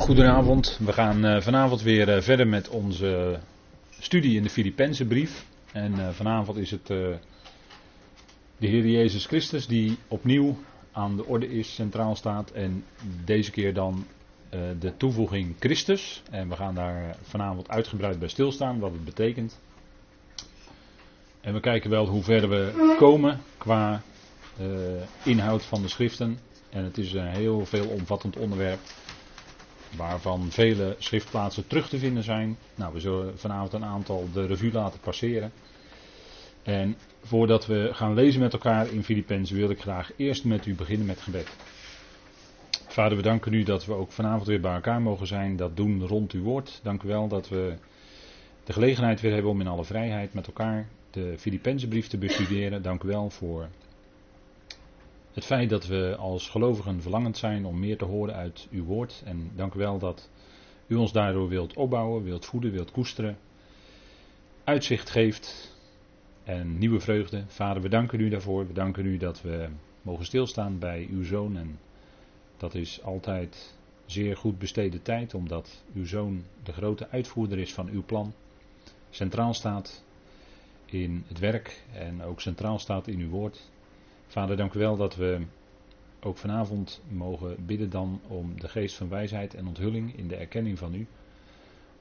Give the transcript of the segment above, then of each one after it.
Goedenavond, we gaan uh, vanavond weer uh, verder met onze studie in de Filipijnse brief. En uh, vanavond is het de Heer Jezus Christus die opnieuw aan de orde is, centraal staat. En deze keer dan de toevoeging Christus. En we gaan daar vanavond uitgebreid bij stilstaan, wat het betekent. En we kijken wel hoe ver we komen qua inhoud van de schriften. En het is een heel veel omvattend onderwerp waarvan vele schriftplaatsen terug te vinden zijn. Nou, we zullen vanavond een aantal de revue laten passeren. En voordat we gaan lezen met elkaar in Filippenzen wil ik graag eerst met u beginnen met gebed. Vader, we danken u dat we ook vanavond weer bij elkaar mogen zijn, dat doen rond uw woord. Dank u wel dat we de gelegenheid weer hebben om in alle vrijheid met elkaar de Filippenzenbrief te bestuderen. Dank u wel voor het feit dat we als gelovigen verlangend zijn om meer te horen uit uw woord. En dank u wel dat u ons daardoor wilt opbouwen, wilt voeden, wilt koesteren. Uitzicht geeft en nieuwe vreugde. Vader, we danken u daarvoor. We danken u dat we mogen stilstaan bij uw zoon. En dat is altijd zeer goed besteden tijd, omdat uw zoon de grote uitvoerder is van uw plan. Centraal staat in het werk en ook centraal staat in uw woord. Vader, dank u wel dat we ook vanavond mogen bidden dan om de geest van wijsheid en onthulling in de erkenning van u.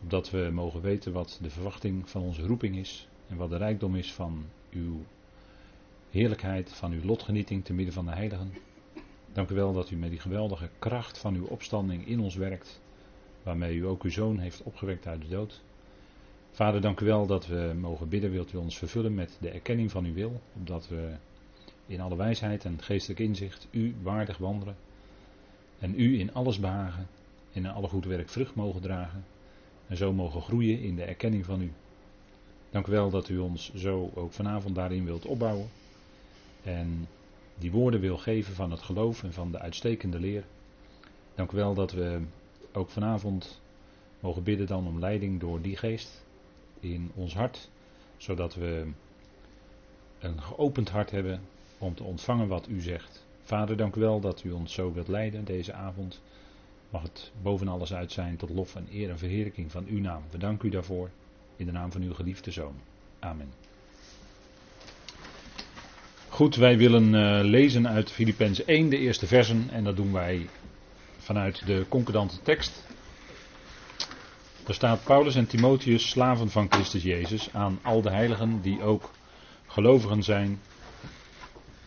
Opdat we mogen weten wat de verwachting van onze roeping is en wat de rijkdom is van uw heerlijkheid, van uw lotgenieting te midden van de heiligen. Dank u wel dat u met die geweldige kracht van uw opstanding in ons werkt, waarmee u ook uw zoon heeft opgewekt uit de dood. Vader, dank u wel dat we mogen bidden, wilt u ons vervullen met de erkenning van uw wil, opdat we in alle wijsheid en geestelijk inzicht u waardig wandelen. En u in alles behagen, in alle goed werk vrucht mogen dragen. En zo mogen groeien in de erkenning van u. Dank u wel dat u ons zo ook vanavond daarin wilt opbouwen. En die woorden wil geven van het geloof en van de uitstekende leer. Dank u wel dat we ook vanavond mogen bidden dan om leiding door die geest in ons hart. Zodat we een geopend hart hebben om te ontvangen wat u zegt. Vader, dank u wel dat u ons zo wilt leiden deze avond. Mag het boven alles uit zijn tot lof en eer en verheerlijking van uw naam. We danken u daarvoor in de naam van uw geliefde zoon. Amen. Goed, wij willen uh, lezen uit Filippenzen 1, de eerste versen. En dat doen wij vanuit de concordante tekst. Er staat Paulus en Timotheus, slaven van Christus Jezus, aan al de heiligen die ook gelovigen zijn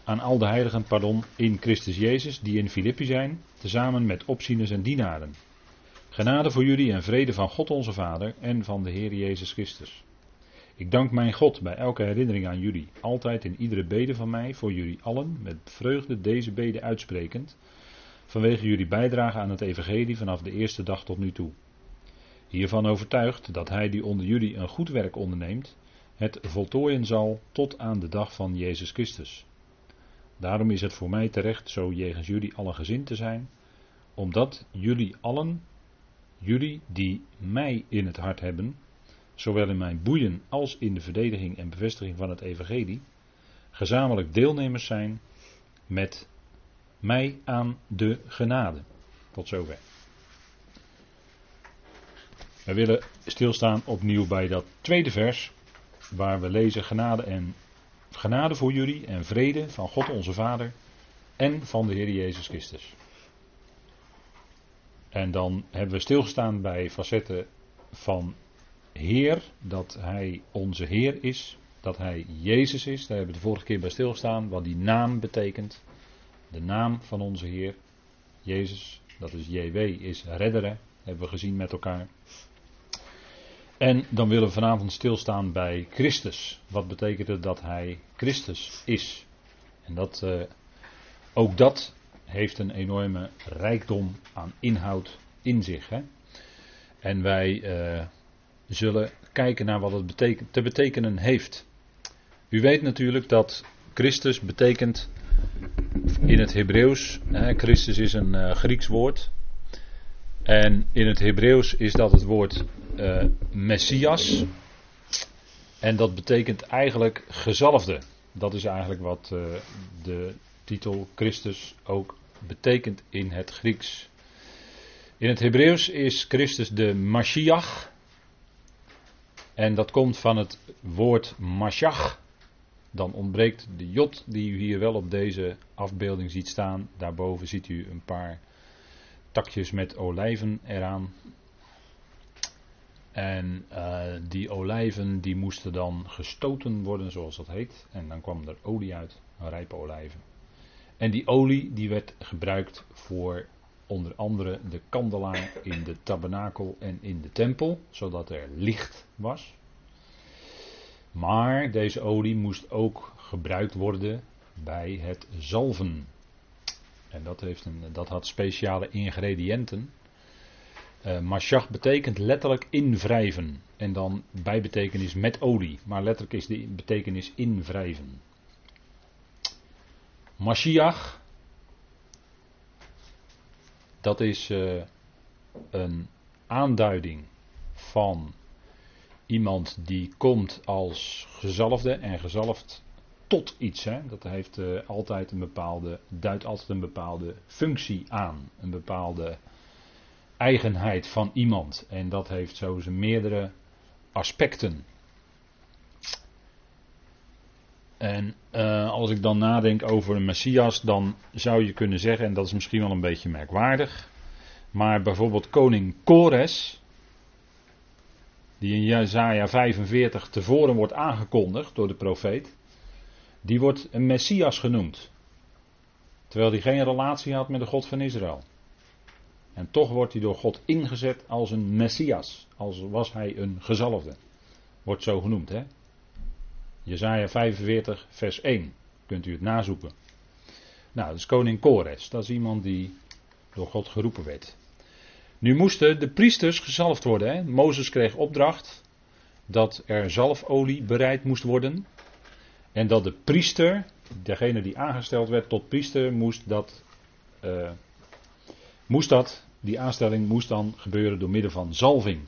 aan al de heiligen, pardon, in Christus Jezus, die in Filippi zijn, tezamen met opzieners en dienaren. Genade voor jullie en vrede van God onze Vader en van de Heer Jezus Christus. Ik dank mijn God bij elke herinnering aan jullie, altijd in iedere bede van mij, voor jullie allen, met vreugde deze bede uitsprekend, vanwege jullie bijdrage aan het Evangelie vanaf de eerste dag tot nu toe. Hiervan overtuigd dat Hij die onder jullie een goed werk onderneemt, het voltooien zal tot aan de dag van Jezus Christus. Daarom is het voor mij terecht zo jegens jullie allen gezind te zijn, omdat jullie allen, jullie die mij in het hart hebben, zowel in mijn boeien als in de verdediging en bevestiging van het evangelie, gezamenlijk deelnemers zijn met mij aan de genade. Tot zover. We willen stilstaan opnieuw bij dat tweede vers, waar we lezen genade en Genade voor jullie en vrede van God onze Vader en van de Heer Jezus Christus. En dan hebben we stilgestaan bij facetten van Heer, dat Hij onze Heer is, dat Hij Jezus is. Daar hebben we de vorige keer bij stilgestaan, wat die naam betekent. De naam van onze Heer, Jezus, dat is JW, is redderen, hebben we gezien met elkaar. En dan willen we vanavond stilstaan bij Christus. Wat betekent het dat hij Christus is? En dat, uh, ook dat heeft een enorme rijkdom aan inhoud in zich. Hè? En wij uh, zullen kijken naar wat het te betekenen heeft. U weet natuurlijk dat Christus betekent in het Hebreeuws, Christus is een uh, Grieks woord. En in het Hebreeuws is dat het woord uh, Messias. En dat betekent eigenlijk gezalfde. Dat is eigenlijk wat uh, de titel Christus ook betekent in het Grieks. In het Hebreeuws is Christus de Mashiach. En dat komt van het woord Mashach. Dan ontbreekt de jot die u hier wel op deze afbeelding ziet staan. Daarboven ziet u een paar takjes met olijven eraan. En uh, die olijven die moesten dan gestoten worden, zoals dat heet. En dan kwam er olie uit, rijpe olijven. En die olie die werd gebruikt voor onder andere de kandelaar in de tabernakel en in de tempel, zodat er licht was. Maar deze olie moest ook gebruikt worden bij het zalven. En dat, heeft een, dat had speciale ingrediënten. Uh, betekent letterlijk invrijven. En dan bijbetekenis met olie. Maar letterlijk is de betekenis invrijven. Mashiach. Dat is uh, een aanduiding van iemand die komt als gezalfde en gezalfd tot iets. Hè. Dat heeft uh, altijd een bepaalde, duidt altijd een bepaalde functie aan. Een bepaalde eigenheid van iemand. En dat heeft zo zijn meerdere aspecten. En uh, als ik dan nadenk over een Messias, dan zou je kunnen zeggen, en dat is misschien wel een beetje merkwaardig, maar bijvoorbeeld koning Kores, die in Jezaja 45 tevoren wordt aangekondigd door de profeet, die wordt een Messias genoemd. Terwijl hij geen relatie had met de God van Israël. En toch wordt hij door God ingezet als een Messias. Als was hij een gezalfde. Wordt zo genoemd, hè? Jezaja 45, vers 1. Kunt u het nazoeken. Nou, dat is koning Kores. Dat is iemand die door God geroepen werd. Nu moesten de priesters gezalfd worden. Hè? Mozes kreeg opdracht dat er zalfolie bereid moest worden. En dat de priester, degene die aangesteld werd tot priester, moest dat, uh, moest dat, die aanstelling moest dan gebeuren door middel van zalving.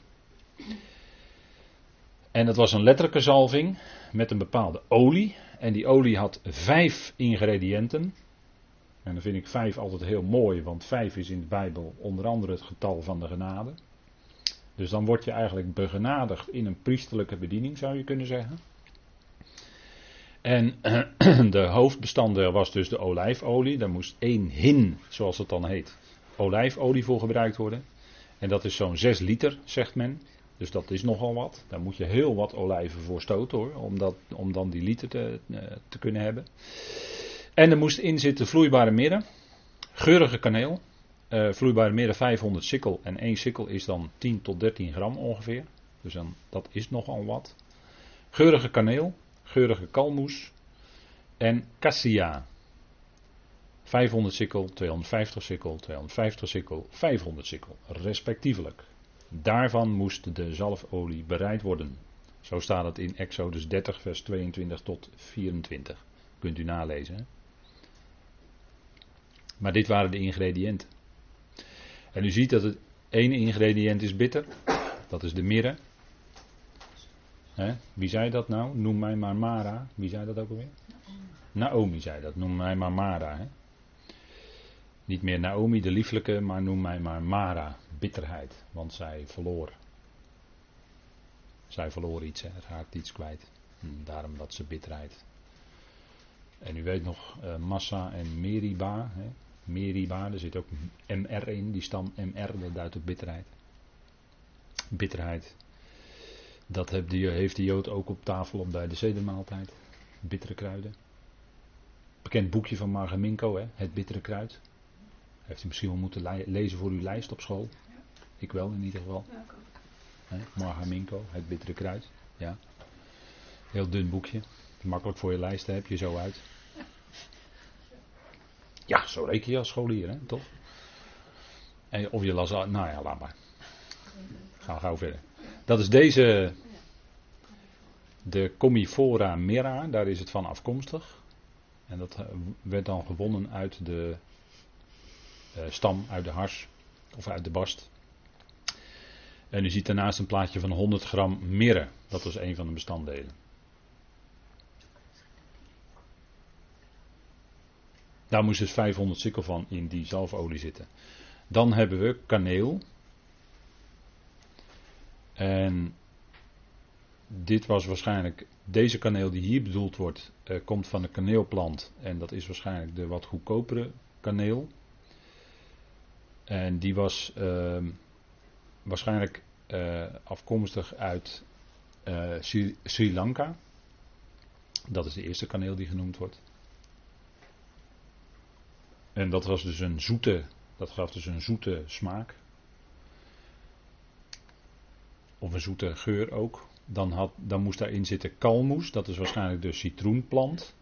En dat was een letterlijke zalving met een bepaalde olie. En die olie had vijf ingrediënten. En dan vind ik vijf altijd heel mooi, want vijf is in de Bijbel onder andere het getal van de genade. Dus dan word je eigenlijk begenadigd in een priesterlijke bediening, zou je kunnen zeggen. En de hoofdbestanddeel was dus de olijfolie. Daar moest één hin, zoals het dan heet, olijfolie voor gebruikt worden. En dat is zo'n 6 liter, zegt men. Dus dat is nogal wat. Daar moet je heel wat olijven voor stoten hoor, om, dat, om dan die liter te, eh, te kunnen hebben. En er moest in zitten vloeibare midden, geurige kaneel, uh, vloeibare midden 500 sikkel en 1 sikkel is dan 10 tot 13 gram ongeveer. Dus dan, dat is nogal wat. Geurige kaneel, geurige kalmoes en cassia. 500 sikkel, 250 sikkel, 250 sikkel, 500 sikkel, respectievelijk. Daarvan moest de zalfolie bereid worden. Zo staat het in Exodus 30, vers 22 tot 24. Kunt u nalezen. Hè? Maar dit waren de ingrediënten. En u ziet dat het ene ingrediënt is bitter. Dat is de mirre. Wie zei dat nou? Noem mij maar Mara. Wie zei dat ook alweer? Naomi zei dat. Noem mij maar Mara. He? Niet meer Naomi, de lieflijke, maar noem mij maar Mara. Bitterheid. Want zij verloor. Zij verloor iets. Hè? Raakt iets kwijt. Hm, daarom dat ze bitterheid. En u weet nog uh, Massa en Meriba. Hè? Meriba, er zit ook MR in. Die stam MR, dat duidt op bitterheid. Bitterheid. Dat heeft de Jood ook op tafel op bij de zedermaaltijd. Bittere kruiden. Bekend boekje van Margaminko, hè? Het bittere kruid. Heeft u misschien wel moeten lezen voor uw lijst op school. Ik wel in ieder geval. Margaminko, Het bittere kruid. Ja. Heel dun boekje. Makkelijk voor je lijst, heb je zo uit. Ja, zo reken je als scholier, hè? toch? En, of je las, nou ja, laat maar. Gaan we gauw verder. Dat is deze, de Comifora mera, daar is het van afkomstig. En dat eh, werd dan gewonnen uit de stam, uit de hars of uit de bast. En u ziet daarnaast een plaatje van 100 gram mirre. Dat was een van de bestanddelen. Daar moest dus 500 sikkel van in die zalfolie zitten. Dan hebben we kaneel. En dit was waarschijnlijk, deze kaneel die hier bedoeld wordt, uh, komt van de kaneelplant. En dat is waarschijnlijk de wat goedkopere kaneel. En die was uh, waarschijnlijk uh, afkomstig uit Sri, Sri, Lanka. Dat is de eerste kaneel die genoemd wordt. En dat was dus een zoete, dat gaf dus een zoete smaak. Of een zoete geur ook. Dan, had, dan moest daarin zitten kalmoes, dat is waarschijnlijk de citroenplant.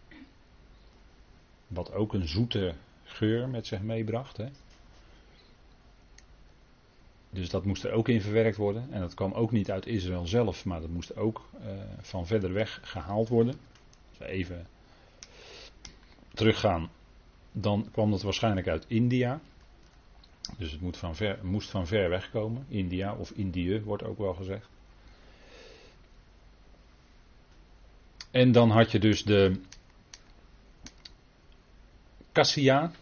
Wat ook een zoete geur met zich meebracht. Hè. Dus dat moest er ook in verwerkt worden. En dat kwam ook niet uit Israël zelf, maar dat moest ook uh, van verder weg gehaald worden. Als we even teruggaan, dan kwam dat waarschijnlijk uit India. Dus het moet van ver, moest van ver weg komen. India of Indië wordt ook wel gezegd. En dan had je dus de cassia.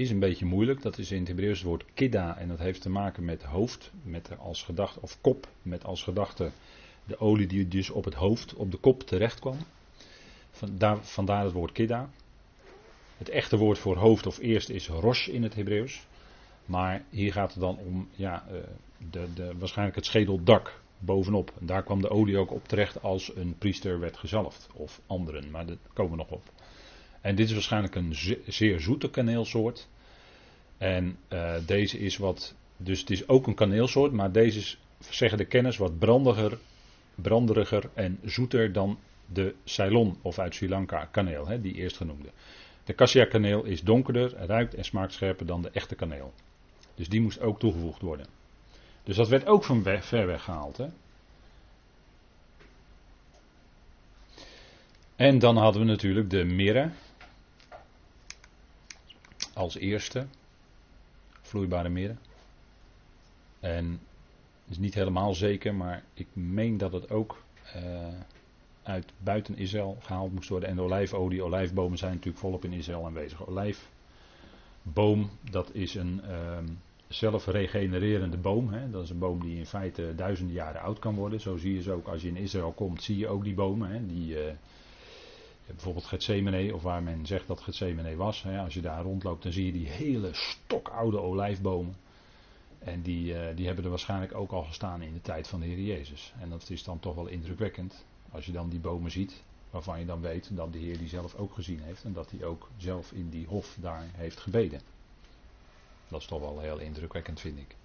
Is een beetje moeilijk. Dat is in het Hebreeuws het woord kidda. En dat heeft te maken met hoofd. Met als gedachte, of kop. Met als gedachte de olie die dus op het hoofd, op de kop terecht kwam. Vandaar, vandaar het woord kidda. Het echte woord voor hoofd of eerst is rosh in het Hebreeuws. Maar hier gaat het dan om ja, eh, de, de, waarschijnlijk het schedeldak bovenop. En daar kwam de olie ook op terecht als een priester werd gezalfd. Of anderen, maar daar komen we nog op. En dit is waarschijnlijk een zeer zoete kaneelsoort. En uh, deze is wat, dus het is ook een kaneelsoort, maar deze is, zeggen de kenners, wat brandiger, branderiger en zoeter dan de Ceylon of uit Sri Lanka kaneel, hè, die eerst genoemde. De cassia kaneel is donkerder, ruikt en smaakt scherper dan de echte kaneel. Dus die moest ook toegevoegd worden. Dus dat werd ook van ver weg gehaald. Hè? En dan hadden we natuurlijk de mirre. Als eerste. Vloeibare mirre. En het is niet helemaal zeker, maar ik meen dat het ook uh, uit buiten Israël gehaald moest worden. En olijfolie, olijfbomen zijn natuurlijk volop in Israël aanwezig. Olijfboom, dat is een uh, zelfregenererende boom. Hè. Dat is een boom die in feite duizenden jaren oud kan worden. Zo zie je ze ook als je in Israël komt, zie je ook die bomen. Hè. Die, uh, bijvoorbeeld Gethsemane, of waar men zegt dat Gethsemane was. Hè. Als je daar rondloopt, dan zie je die hele stokoude olijfbomen. En die, uh, die hebben er waarschijnlijk ook al gestaan in de tijd van de Heer Jezus. En dat is dan toch wel indrukwekkend. Als je dan die bomen ziet, waarvan je dan weet dat de Heer die zelf ook gezien heeft. En dat hij ook zelf in die hof daar heeft gebeden. Dat is toch wel heel indrukwekkend, vind ik.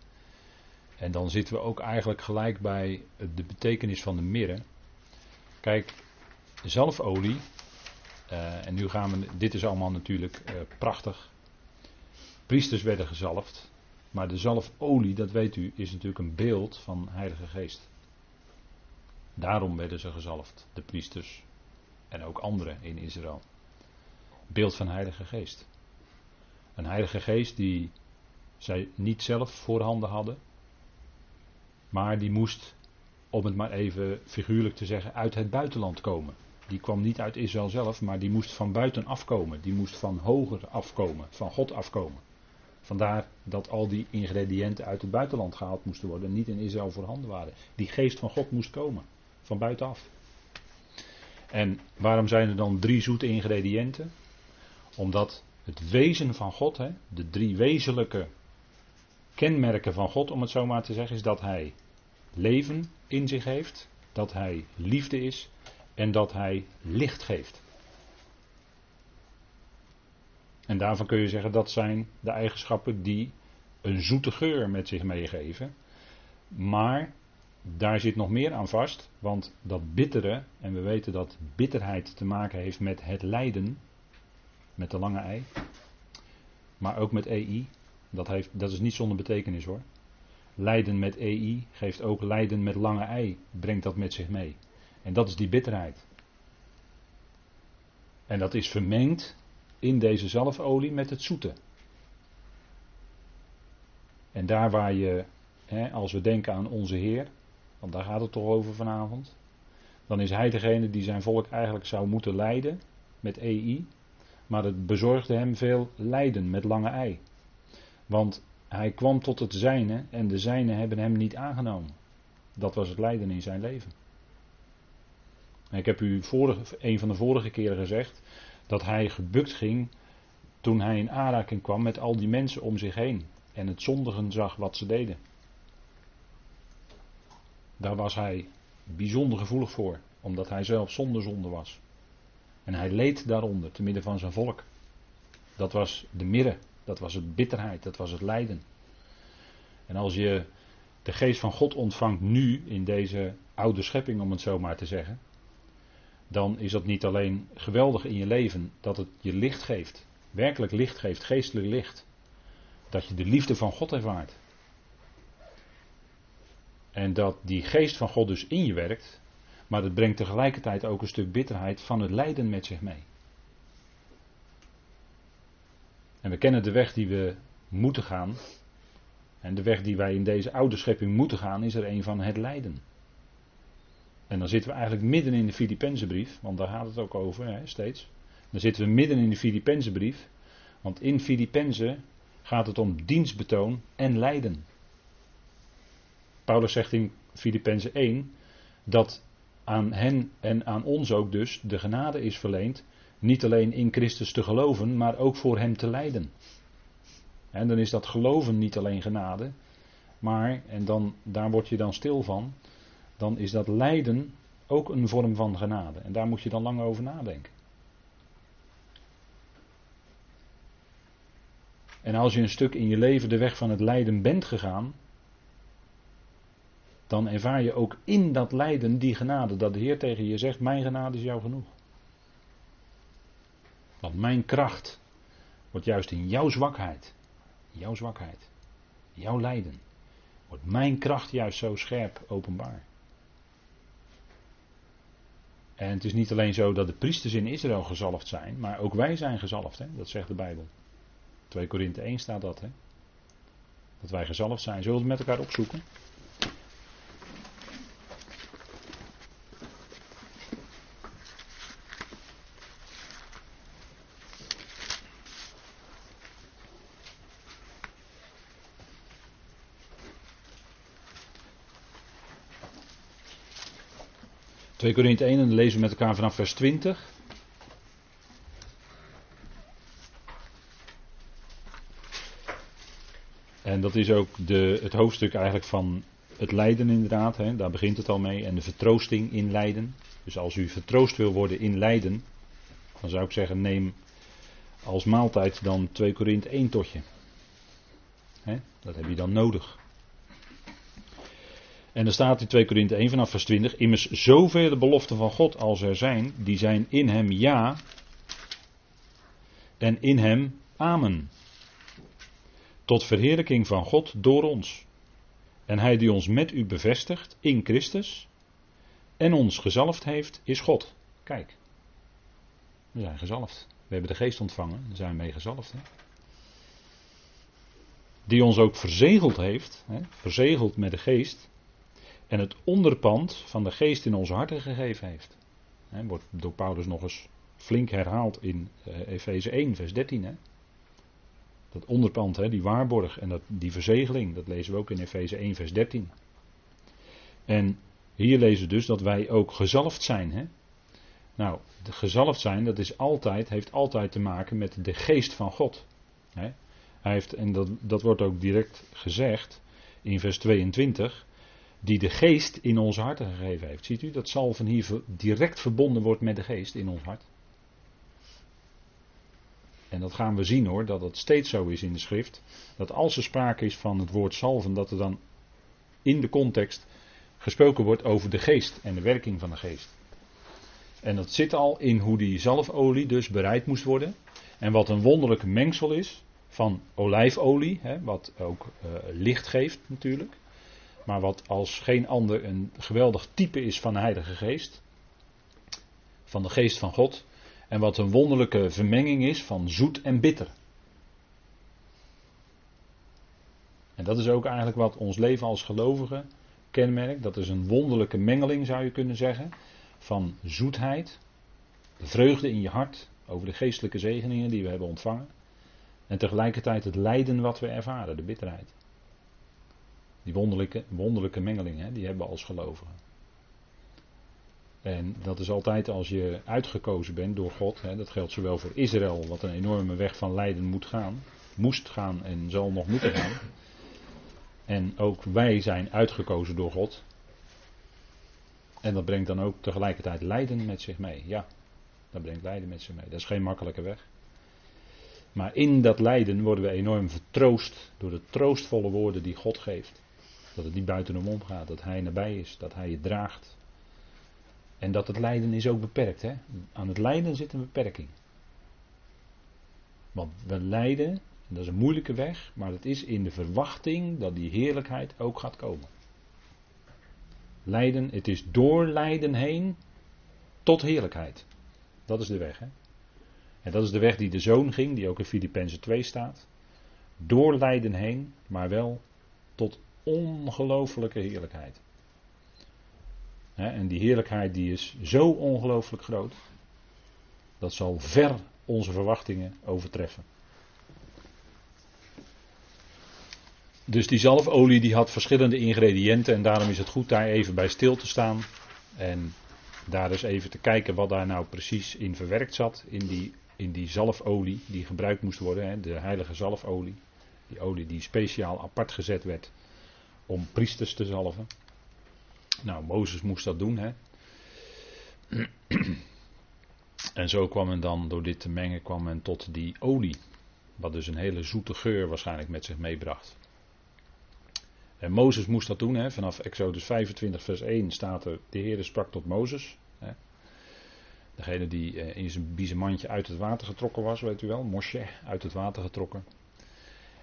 En dan zitten we ook eigenlijk gelijk bij de betekenis van de mirre. Kijk, zalfolie. Uh, en nu gaan we. Dit is allemaal natuurlijk uh, prachtig. Priesters werden gezalfd. Maar de zalfolie, dat weet u, is natuurlijk een beeld van Heilige Geest. Daarom werden ze gezalfd, de priesters en ook anderen in Israël. Beeld van Heilige Geest. Een Heilige Geest die zij niet zelf voorhanden hadden, maar die moest, om het maar even figuurlijk te zeggen, uit het buitenland komen. Die kwam niet uit Israël zelf, maar die moest van buiten afkomen. Die moest van hoger afkomen, van God afkomen. Vandaar dat al die ingrediënten uit het buitenland gehaald moesten worden en niet in Israël voorhanden waren. Die geest van God moest komen van buitenaf. En waarom zijn er dan drie zoete ingrediënten? Omdat het wezen van God, hè, de drie wezenlijke kenmerken van God, om het zo maar te zeggen, is dat Hij leven in zich heeft, dat Hij liefde is en dat Hij licht geeft. En daarvan kun je zeggen dat zijn de eigenschappen die een zoete geur met zich meegeven. Maar daar zit nog meer aan vast, want dat bittere, en we weten dat bitterheid te maken heeft met het lijden, met de lange ei, maar ook met EI, dat, heeft, dat is niet zonder betekenis hoor. Lijden met EI geeft ook lijden met lange ei, brengt dat met zich mee. En dat is die bitterheid. En dat is vermengd in deze zalfolie met het zoete. En daar waar je, hè, als we denken aan onze Heer, want daar gaat het toch over vanavond. Dan is hij degene die zijn volk eigenlijk zou moeten leiden met EI. Maar het bezorgde hem veel lijden met lange ei. Want hij kwam tot het zijne en de zijne hebben hem niet aangenomen. Dat was het lijden in zijn leven. Ik heb u vorige, een van de vorige keren gezegd dat hij gebukt ging toen hij in aanraking kwam met al die mensen om zich heen en het zondigen zag wat ze deden. Daar was hij bijzonder gevoelig voor, omdat hij zelf zonder zonde was. En hij leed daaronder, te midden van zijn volk. Dat was de mirre, dat was het bitterheid, dat was het lijden. En als je de geest van God ontvangt nu in deze oude schepping, om het zo maar te zeggen, dan is dat niet alleen geweldig in je leven dat het je licht geeft, werkelijk licht geeft, geestelijk licht. Dat je de liefde van God ervaart. En dat die geest van God dus in je werkt, maar het brengt tegelijkertijd ook een stuk bitterheid van het lijden met zich mee. En we kennen de weg die we moeten gaan. En de weg die wij in deze oude schepping moeten gaan, is er een van het lijden. En dan zitten we eigenlijk midden in de Filippenzenbrief, want daar gaat het ook over hè, steeds. Dan zitten we midden in de Filippenzenbrief, want in Filippenzen gaat het om dienstbetoon en lijden. Paulus zegt in Filippenzen 1 dat aan hen en aan ons ook dus de genade is verleend, niet alleen in Christus te geloven, maar ook voor Hem te lijden. En dan is dat geloven niet alleen genade, maar, en dan, daar word je dan stil van, dan is dat lijden ook een vorm van genade. En daar moet je dan lang over nadenken. En als je een stuk in je leven de weg van het lijden bent gegaan, dan ervaar je ook in dat lijden die genade. Dat de Heer tegen je zegt: Mijn genade is jou genoeg. Want mijn kracht wordt juist in jouw zwakheid, jouw zwakheid, jouw lijden, wordt mijn kracht juist zo scherp openbaar. En het is niet alleen zo dat de priesters in Israël gezalfd zijn, maar ook wij zijn gezalfd, hè? dat zegt de Bijbel. 2 Korinthe 1 staat dat, hè? dat wij gezalfd zijn. Zullen we het met elkaar opzoeken? 2 Korinthe 1 en dan lezen we met elkaar vanaf vers 20. En dat is ook de, het hoofdstuk eigenlijk van het lijden inderdaad. Hè, daar begint het al mee. En de vertroosting in lijden. Dus als u vertroost wil worden in lijden. Dan zou ik zeggen neem als maaltijd dan 2 Korinthe 1 totje. Hè, dat heb je dan nodig. En dan staat in 2 Korinthe 1 vanaf vers 20. Immers zoveel de beloften van God als er zijn, die zijn in hem ja en in hem amen. Tot verheerlijking van God door ons. En hij die ons met u bevestigt in Christus en ons gezalfd heeft, is God. Kijk, we zijn gezalfd. We hebben de geest ontvangen, we zijn mee gezalfd. Hè? Die ons ook verzegeld heeft, hè? verzegeld met de geest en het onderpand van de geest in onze harten gegeven heeft. He, wordt door Paulus nog eens flink herhaald in uh, Efeze 1, vers 13. He. Dat onderpand, die waarborg en dat, die verzegeling, dat lezen we ook in Efeze 1, vers 13. En hier lezen we dus dat wij ook gezalfd zijn. He. Nou, de gezalfd zijn, dat is altijd, heeft altijd te maken met de geest van God. Hij heeft, en dat, dat wordt ook direct gezegd in vers 22 die de geest in onze harten gegeven heeft. Ziet u dat salven hier direct verbonden wordt met de geest in ons hart? En dat gaan we zien hoor, dat het steeds zo is in de schrift. Dat als er sprake is van het woord salven, dat er dan in de context gesproken wordt over de geest en de werking van de geest. En dat zit al in hoe die zalfolie dus bereid moest worden. En wat een wonderlijke mengsel is van olijfolie, hè, wat ook uh, licht geeft natuurlijk. Maar wat als geen ander een geweldig type is van de Heilige Geest. Van de Geest van God. En wat een wonderlijke vermenging is van zoet en bitter. En dat is ook eigenlijk wat ons leven als gelovigen kenmerkt. Dat is een wonderlijke mengeling zou je kunnen zeggen. Van zoetheid, de vreugde in je hart over de geestelijke zegeningen die we hebben ontvangen. En tegelijkertijd het lijden wat we ervaren, de bitterheid. Die wonderlijke, wonderlijke mengeling, hè, die hebben we als gelovigen. En dat is altijd als je uitgekozen bent door God. Hè, dat geldt zowel voor Israël, wat een enorme weg van lijden moet gaan. Moest gaan en zal nog moeten gaan. En ook wij zijn uitgekozen door God. En dat brengt dan ook tegelijkertijd lijden met zich mee. Ja, dat brengt lijden met zich mee. Dat is geen makkelijke weg. Maar in dat lijden worden we enorm vertroost door de troostvolle woorden die God geeft. Dat het niet buiten hem omgaat, dat hij nabij is, dat hij je draagt. En dat het lijden is ook beperkt. Hè? Aan het lijden zit een beperking. Want we lijden, dat is een moeilijke weg, maar het is in de verwachting dat die heerlijkheid ook gaat komen. Lijden, het is door lijden heen tot heerlijkheid. Dat is de weg. Hè? En dat is de weg die de zoon ging, die ook in Filippenzen 2 staat. Door lijden heen, maar wel tot ongelooflijke heerlijkheid. En die heerlijkheid die is zo ongelooflijk groot. Dat zal ver onze verwachtingen overtreffen. Dus die zalfolie die had verschillende ingrediënten en daarom is het goed daar even bij stil te staan. En daar eens even te kijken wat daar nou precies in verwerkt zat. In die, in die zalfolie die gebruikt moest worden, de heilige zalfolie. Die olie die speciaal apart gezet werd om priesters te zalven. Nou, Mozes moest dat doen. Hè. En zo kwam men dan, door dit te mengen, kwam men tot die olie. Wat dus een hele zoete geur waarschijnlijk met zich meebracht. En Mozes moest dat doen, hè. vanaf Exodus 25, vers 1 staat er: De Heer sprak tot Mozes. Hè. Degene die eh, in zijn biezenmandje uit het water getrokken was, weet u wel, Moshe, uit het water getrokken.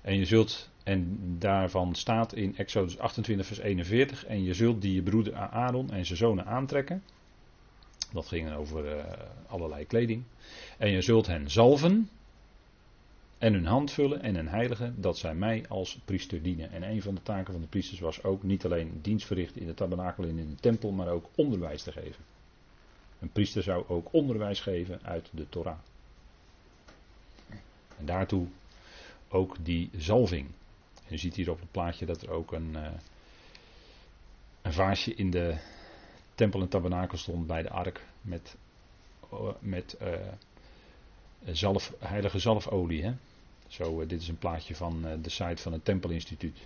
En je zult, en daarvan staat in Exodus 28, vers 41, en je zult die je broeder Aaron en zijn zonen aantrekken. Dat ging over uh, allerlei kleding. En je zult hen zalven en hun hand vullen en een heilige, dat zij mij als priester dienen. En een van de taken van de priesters was ook niet alleen dienst verrichten in de tabernakel en in de tempel, maar ook onderwijs te geven. Een priester zou ook onderwijs geven uit de Torah. En daartoe ook die zalving. En je ziet hier op het plaatje dat er ook een, uh, een vaasje in de tempel en tabernakel stond bij de ark met, uh, met uh, zalf, heilige zalfolie. Hè? Zo, dit is een plaatje van de site van het Tempelinstituut.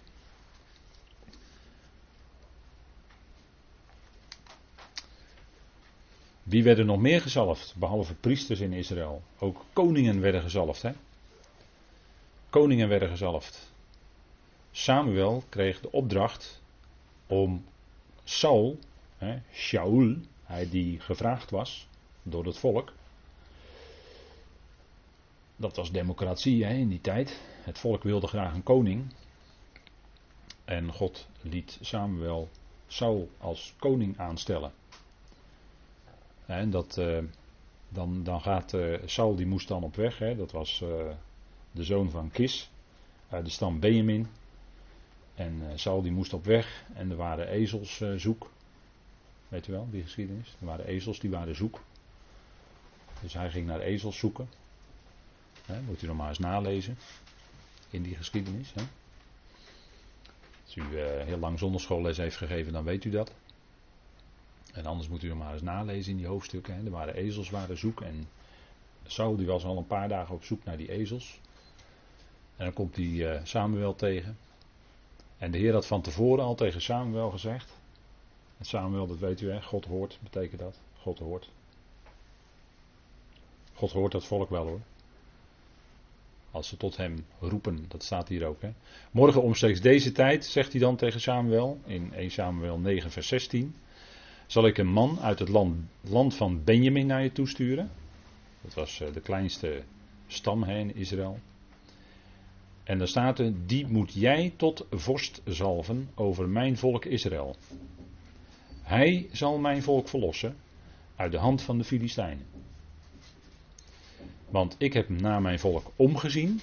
Wie werden nog meer gezalfd, behalve priesters in Israël? Ook koningen werden gezalfd. Hè? Koningen werden gezalfd. Samuel kreeg de opdracht om Saul, hè, Shaul, hij die gevraagd was door het volk. Dat was democratie hè, in die tijd. Het volk wilde graag een koning. En God liet Samuel Saul als koning aanstellen. En dat, uh, dan, dan gaat uh, Saul, die moest dan op weg. Hè, dat was uh, de zoon van Kis, uit de stam Benjamin. En uh, Saul die moest op weg en er waren ezels uh, zoek. Weet u wel, die geschiedenis? Er waren ezels die waren zoek. Dus hij ging naar ezels zoeken. Moet u nog maar eens nalezen in die geschiedenis. Als u uh, heel lang zonderschoolles heeft gegeven, dan weet u dat. En anders moet u nog maar eens nalezen in die hoofdstukken. Er waren ezels, waren zoek. En Saul die was al een paar dagen op zoek naar die ezels. En dan komt hij uh, Samuel tegen. En de Heer had van tevoren al tegen Samuel gezegd. En Samuel, dat weet u, hè? God hoort, betekent dat. God hoort. God hoort dat volk wel hoor. Als ze tot hem roepen, dat staat hier ook. Hè? Morgen omstreeks deze tijd, zegt hij dan tegen Samuel, in 1 Samuel 9, vers 16. Zal ik een man uit het land, land van Benjamin naar je toesturen? Dat was uh, de kleinste stam hè, in Israël. En daar staat er, die moet jij tot vorst zalven over mijn volk Israël. Hij zal mijn volk verlossen uit de hand van de Filistijnen. Want ik heb naar mijn volk omgezien,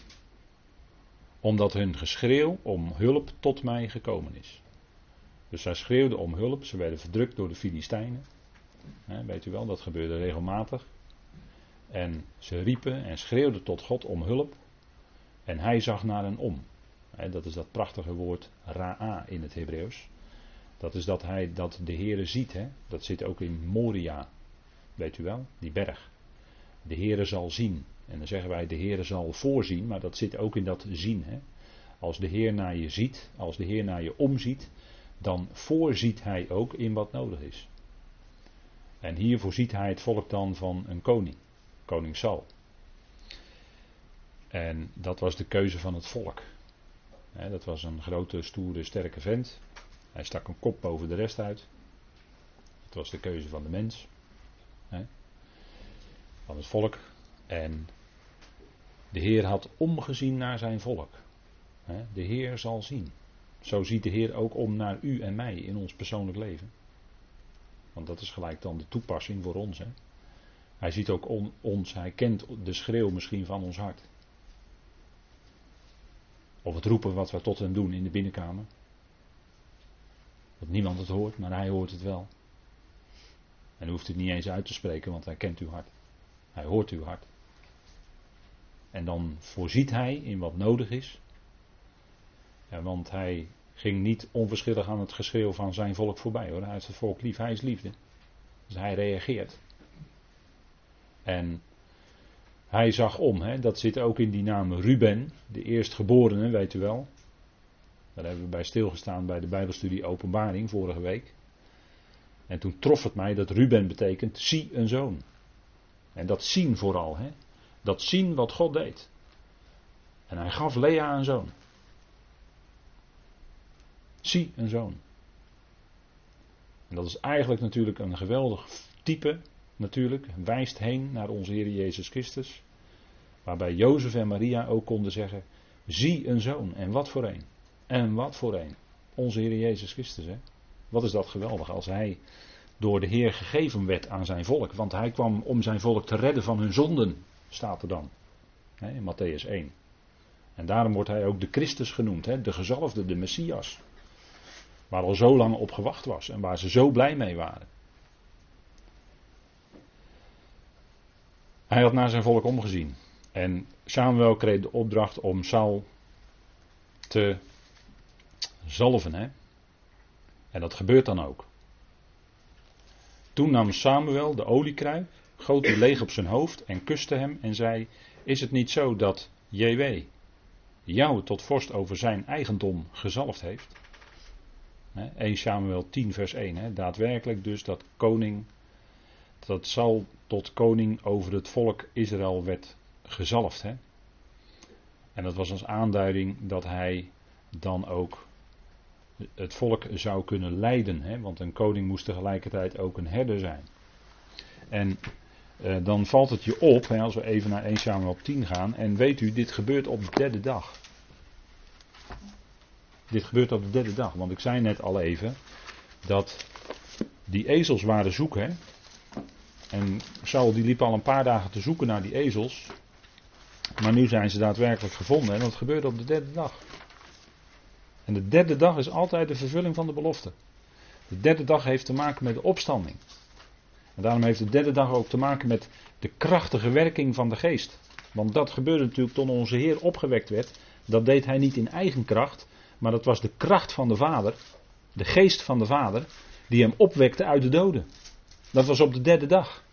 omdat hun geschreeuw om hulp tot mij gekomen is. Dus zij schreeuwden om hulp, ze werden verdrukt door de Filistijnen. weet u wel, dat gebeurde regelmatig. En ze riepen en schreeuwden tot God om hulp. En hij zag naar een om. dat is dat prachtige woord ra'a in het Hebreeuws. Dat is dat hij dat de Heere ziet. Hè? Dat zit ook in Moria. Weet u wel? Die berg. De Heere zal zien. En dan zeggen wij de Heere zal voorzien. Maar dat zit ook in dat zien. Hè? Als de Heer naar je ziet. Als de Heer naar je omziet. Dan voorziet hij ook in wat nodig is. En hier voorziet hij het volk dan van een koning. Koning Saul. En dat was de keuze van het volk. dat was een grote, stoere, sterke vent. Hij stak een kop boven de rest uit. Het was de keuze van de mens. van het volk. En de Heer had omgezien naar zijn volk. de Heer zal zien. Zo ziet de Heer ook om naar u en mij in ons persoonlijk leven. Want dat is gelijk dan de toepassing voor ons. Hij ziet ook ons, hij kent de schreeuw misschien van ons hart. Of het roepen wat we tot hem doen in de binnenkamer. Dat niemand het hoort, maar hij hoort het wel. En hoeft het niet eens uit te spreken, want hij kent uw hart. Hij hoort uw hart. En dan voorziet hij in wat nodig is. Ja, want hij ging niet onverschillig aan het geschreeuw van zijn volk voorbij hoor. Hij heeft het volk lief, hij is liefde. Dus hij reageert. En hij zag om, hè? dat zit ook in die naam Ruben, de eerstgeborene, weet u wel. Daar hebben we bij stilgestaan bij de Bijbelstudie Openbaring vorige week. En toen trof het mij dat Ruben betekent zie een zoon. En dat zien vooral, hè? dat zien wat God deed. En hij gaf Lea een zoon. Zie een zoon. En dat is eigenlijk natuurlijk een geweldig type, natuurlijk, wijst heen naar onze Heer Jezus Christus. Waarbij Jozef en Maria ook konden zeggen: Zie een zoon. En wat voor een. En wat voor een. Onze Heer Jezus Christus. Hè? Wat is dat geweldig als hij door de Heer gegeven werd aan zijn volk. Want hij kwam om zijn volk te redden van hun zonden, staat er dan. Hè, in Matthäus 1. En daarom wordt hij ook de Christus genoemd, hè, de gezalfde, de Messias. Waar al zo lang op gewacht was en waar ze zo blij mee waren. Hij had naar zijn volk omgezien. En Samuel kreeg de opdracht om Saul te zalven. Hè? En dat gebeurt dan ook. Toen nam Samuel de oliekruik, goot die leeg op zijn hoofd en kuste hem en zei: Is het niet zo dat JW jou tot vorst over zijn eigendom gezalfd heeft? 1 Samuel 10, vers 1. Hè? Daadwerkelijk dus dat koning, dat Saul tot koning over het volk Israël werd gezalfd. Hè? En dat was als aanduiding dat hij dan ook het volk zou kunnen leiden. Hè? Want een koning moest tegelijkertijd ook een herder zijn. En eh, dan valt het je op, hè, als we even naar 1 Samuel 10 gaan. En weet u, dit gebeurt op de derde dag. Dit gebeurt op de derde dag. Want ik zei net al even dat die ezels waren zoeken. Hè? En Saul die liep al een paar dagen te zoeken naar die ezels. Maar nu zijn ze daadwerkelijk gevonden. En dat gebeurde op de derde dag. En de derde dag is altijd de vervulling van de belofte. De derde dag heeft te maken met de opstanding. En daarom heeft de derde dag ook te maken met de krachtige werking van de geest. Want dat gebeurde natuurlijk toen onze Heer opgewekt werd. Dat deed hij niet in eigen kracht, maar dat was de kracht van de Vader, de geest van de Vader, die hem opwekte uit de doden. Dat was op de derde dag.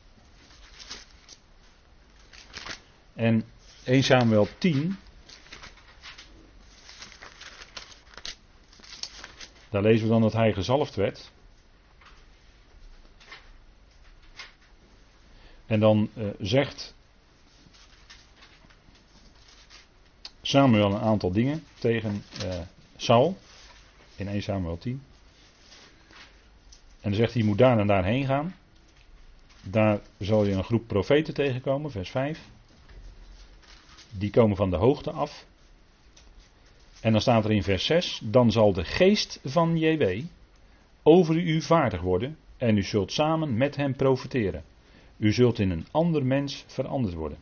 En 1 Samuel 10. Daar lezen we dan dat hij gezalfd werd. En dan uh, zegt Samuel een aantal dingen tegen uh, Saul. In 1 Samuel 10. En dan zegt hij, je moet daar en daarheen gaan. Daar zal je een groep profeten tegenkomen, vers 5. Die komen van de hoogte af. En dan staat er in vers 6: Dan zal de geest van JW over u vaardig worden. En u zult samen met hem profiteren. U zult in een ander mens veranderd worden.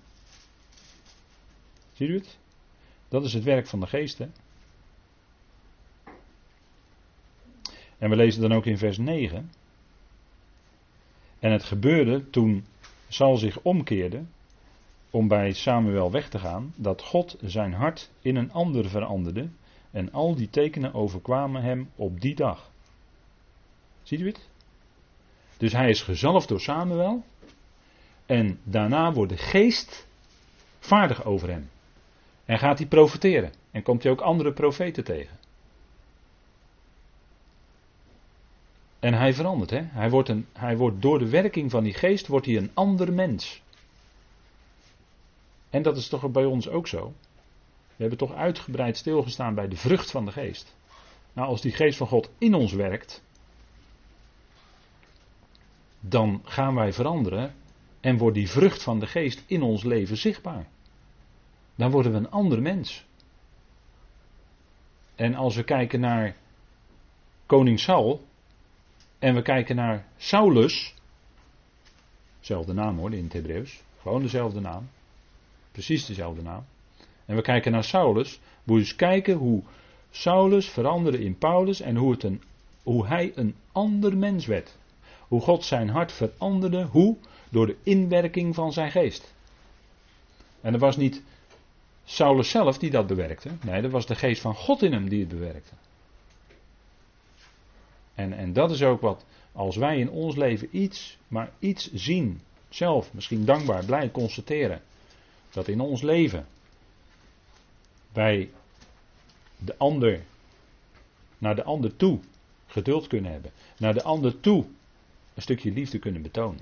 Ziet u het? Dat is het werk van de geest. Hè? En we lezen dan ook in vers 9. En het gebeurde toen Saul zich omkeerde om bij Samuel weg te gaan, dat God zijn hart in een ander veranderde en al die tekenen overkwamen hem op die dag. Ziet u het? Dus hij is gezalfd door Samuel en daarna wordt de geest vaardig over hem. En gaat hij profeteren en komt hij ook andere profeten tegen. En hij verandert, hè? Hij wordt, een, hij wordt door de werking van die geest wordt hij een ander mens. En dat is toch bij ons ook zo. We hebben toch uitgebreid stilgestaan bij de vrucht van de geest. Nou, als die geest van God in ons werkt, dan gaan wij veranderen en wordt die vrucht van de geest in ons leven zichtbaar. Dan worden we een ander mens. En als we kijken naar koning Saul en we kijken naar Saulus, dezelfde naam hoor in het Hebreeuws, gewoon dezelfde naam, precies dezelfde naam. En we kijken naar Saulus, je eens kijken hoe Saulus veranderde in Paulus en hoe, het een, hoe hij een ander mens werd. Hoe God zijn hart veranderde, hoe? Door de inwerking van zijn geest. En het was niet Saulus zelf die dat bewerkte. Nee, dat was de geest van God in hem die het bewerkte. En, en dat is ook wat, als wij in ons leven iets, maar iets zien, zelf misschien dankbaar, blij constateren, dat in ons leven wij de ander, naar de ander toe geduld kunnen hebben, naar de ander toe een stukje liefde kunnen betonen,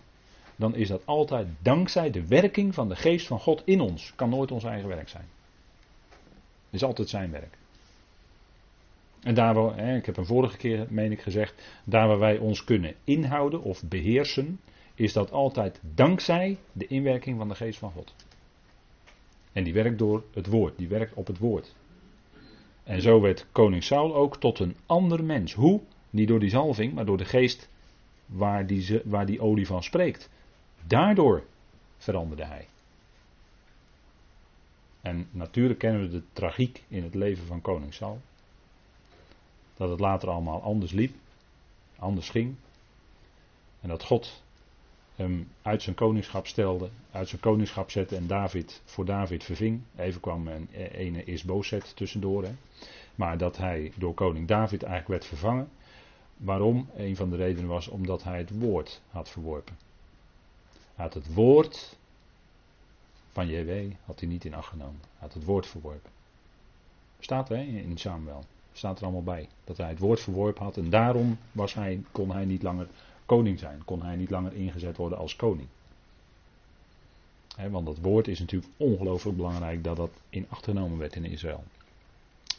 dan is dat altijd dankzij de werking van de geest van God in ons. Kan nooit ons eigen werk zijn. Is altijd zijn werk. En daar waar, ik heb een vorige keer, meen ik gezegd, daar waar wij ons kunnen inhouden of beheersen, is dat altijd dankzij de inwerking van de geest van God. En die werkt door het woord, die werkt op het woord. En zo werd koning Saul ook tot een ander mens. Hoe? Niet door die zalving, maar door de geest waar die, waar die olie van spreekt. Daardoor veranderde hij. En natuurlijk kennen we de tragiek in het leven van koning Saul. Dat het later allemaal anders liep, anders ging. En dat God hem uit zijn koningschap stelde, uit zijn koningschap zette en David voor David verving. Even kwam een ene Isbozet tussendoor. Hè. Maar dat hij door koning David eigenlijk werd vervangen. Waarom? Een van de redenen was omdat hij het woord had verworpen. Hij had het woord van JW had hij niet in acht genomen. Hij had het woord verworpen. Staat er in Samuel. Staat er allemaal bij. Dat hij het woord verworpen had en daarom was hij, kon hij niet langer koning zijn. Kon hij niet langer ingezet worden als koning. want dat woord is natuurlijk ongelooflijk belangrijk dat dat in acht genomen werd in Israël.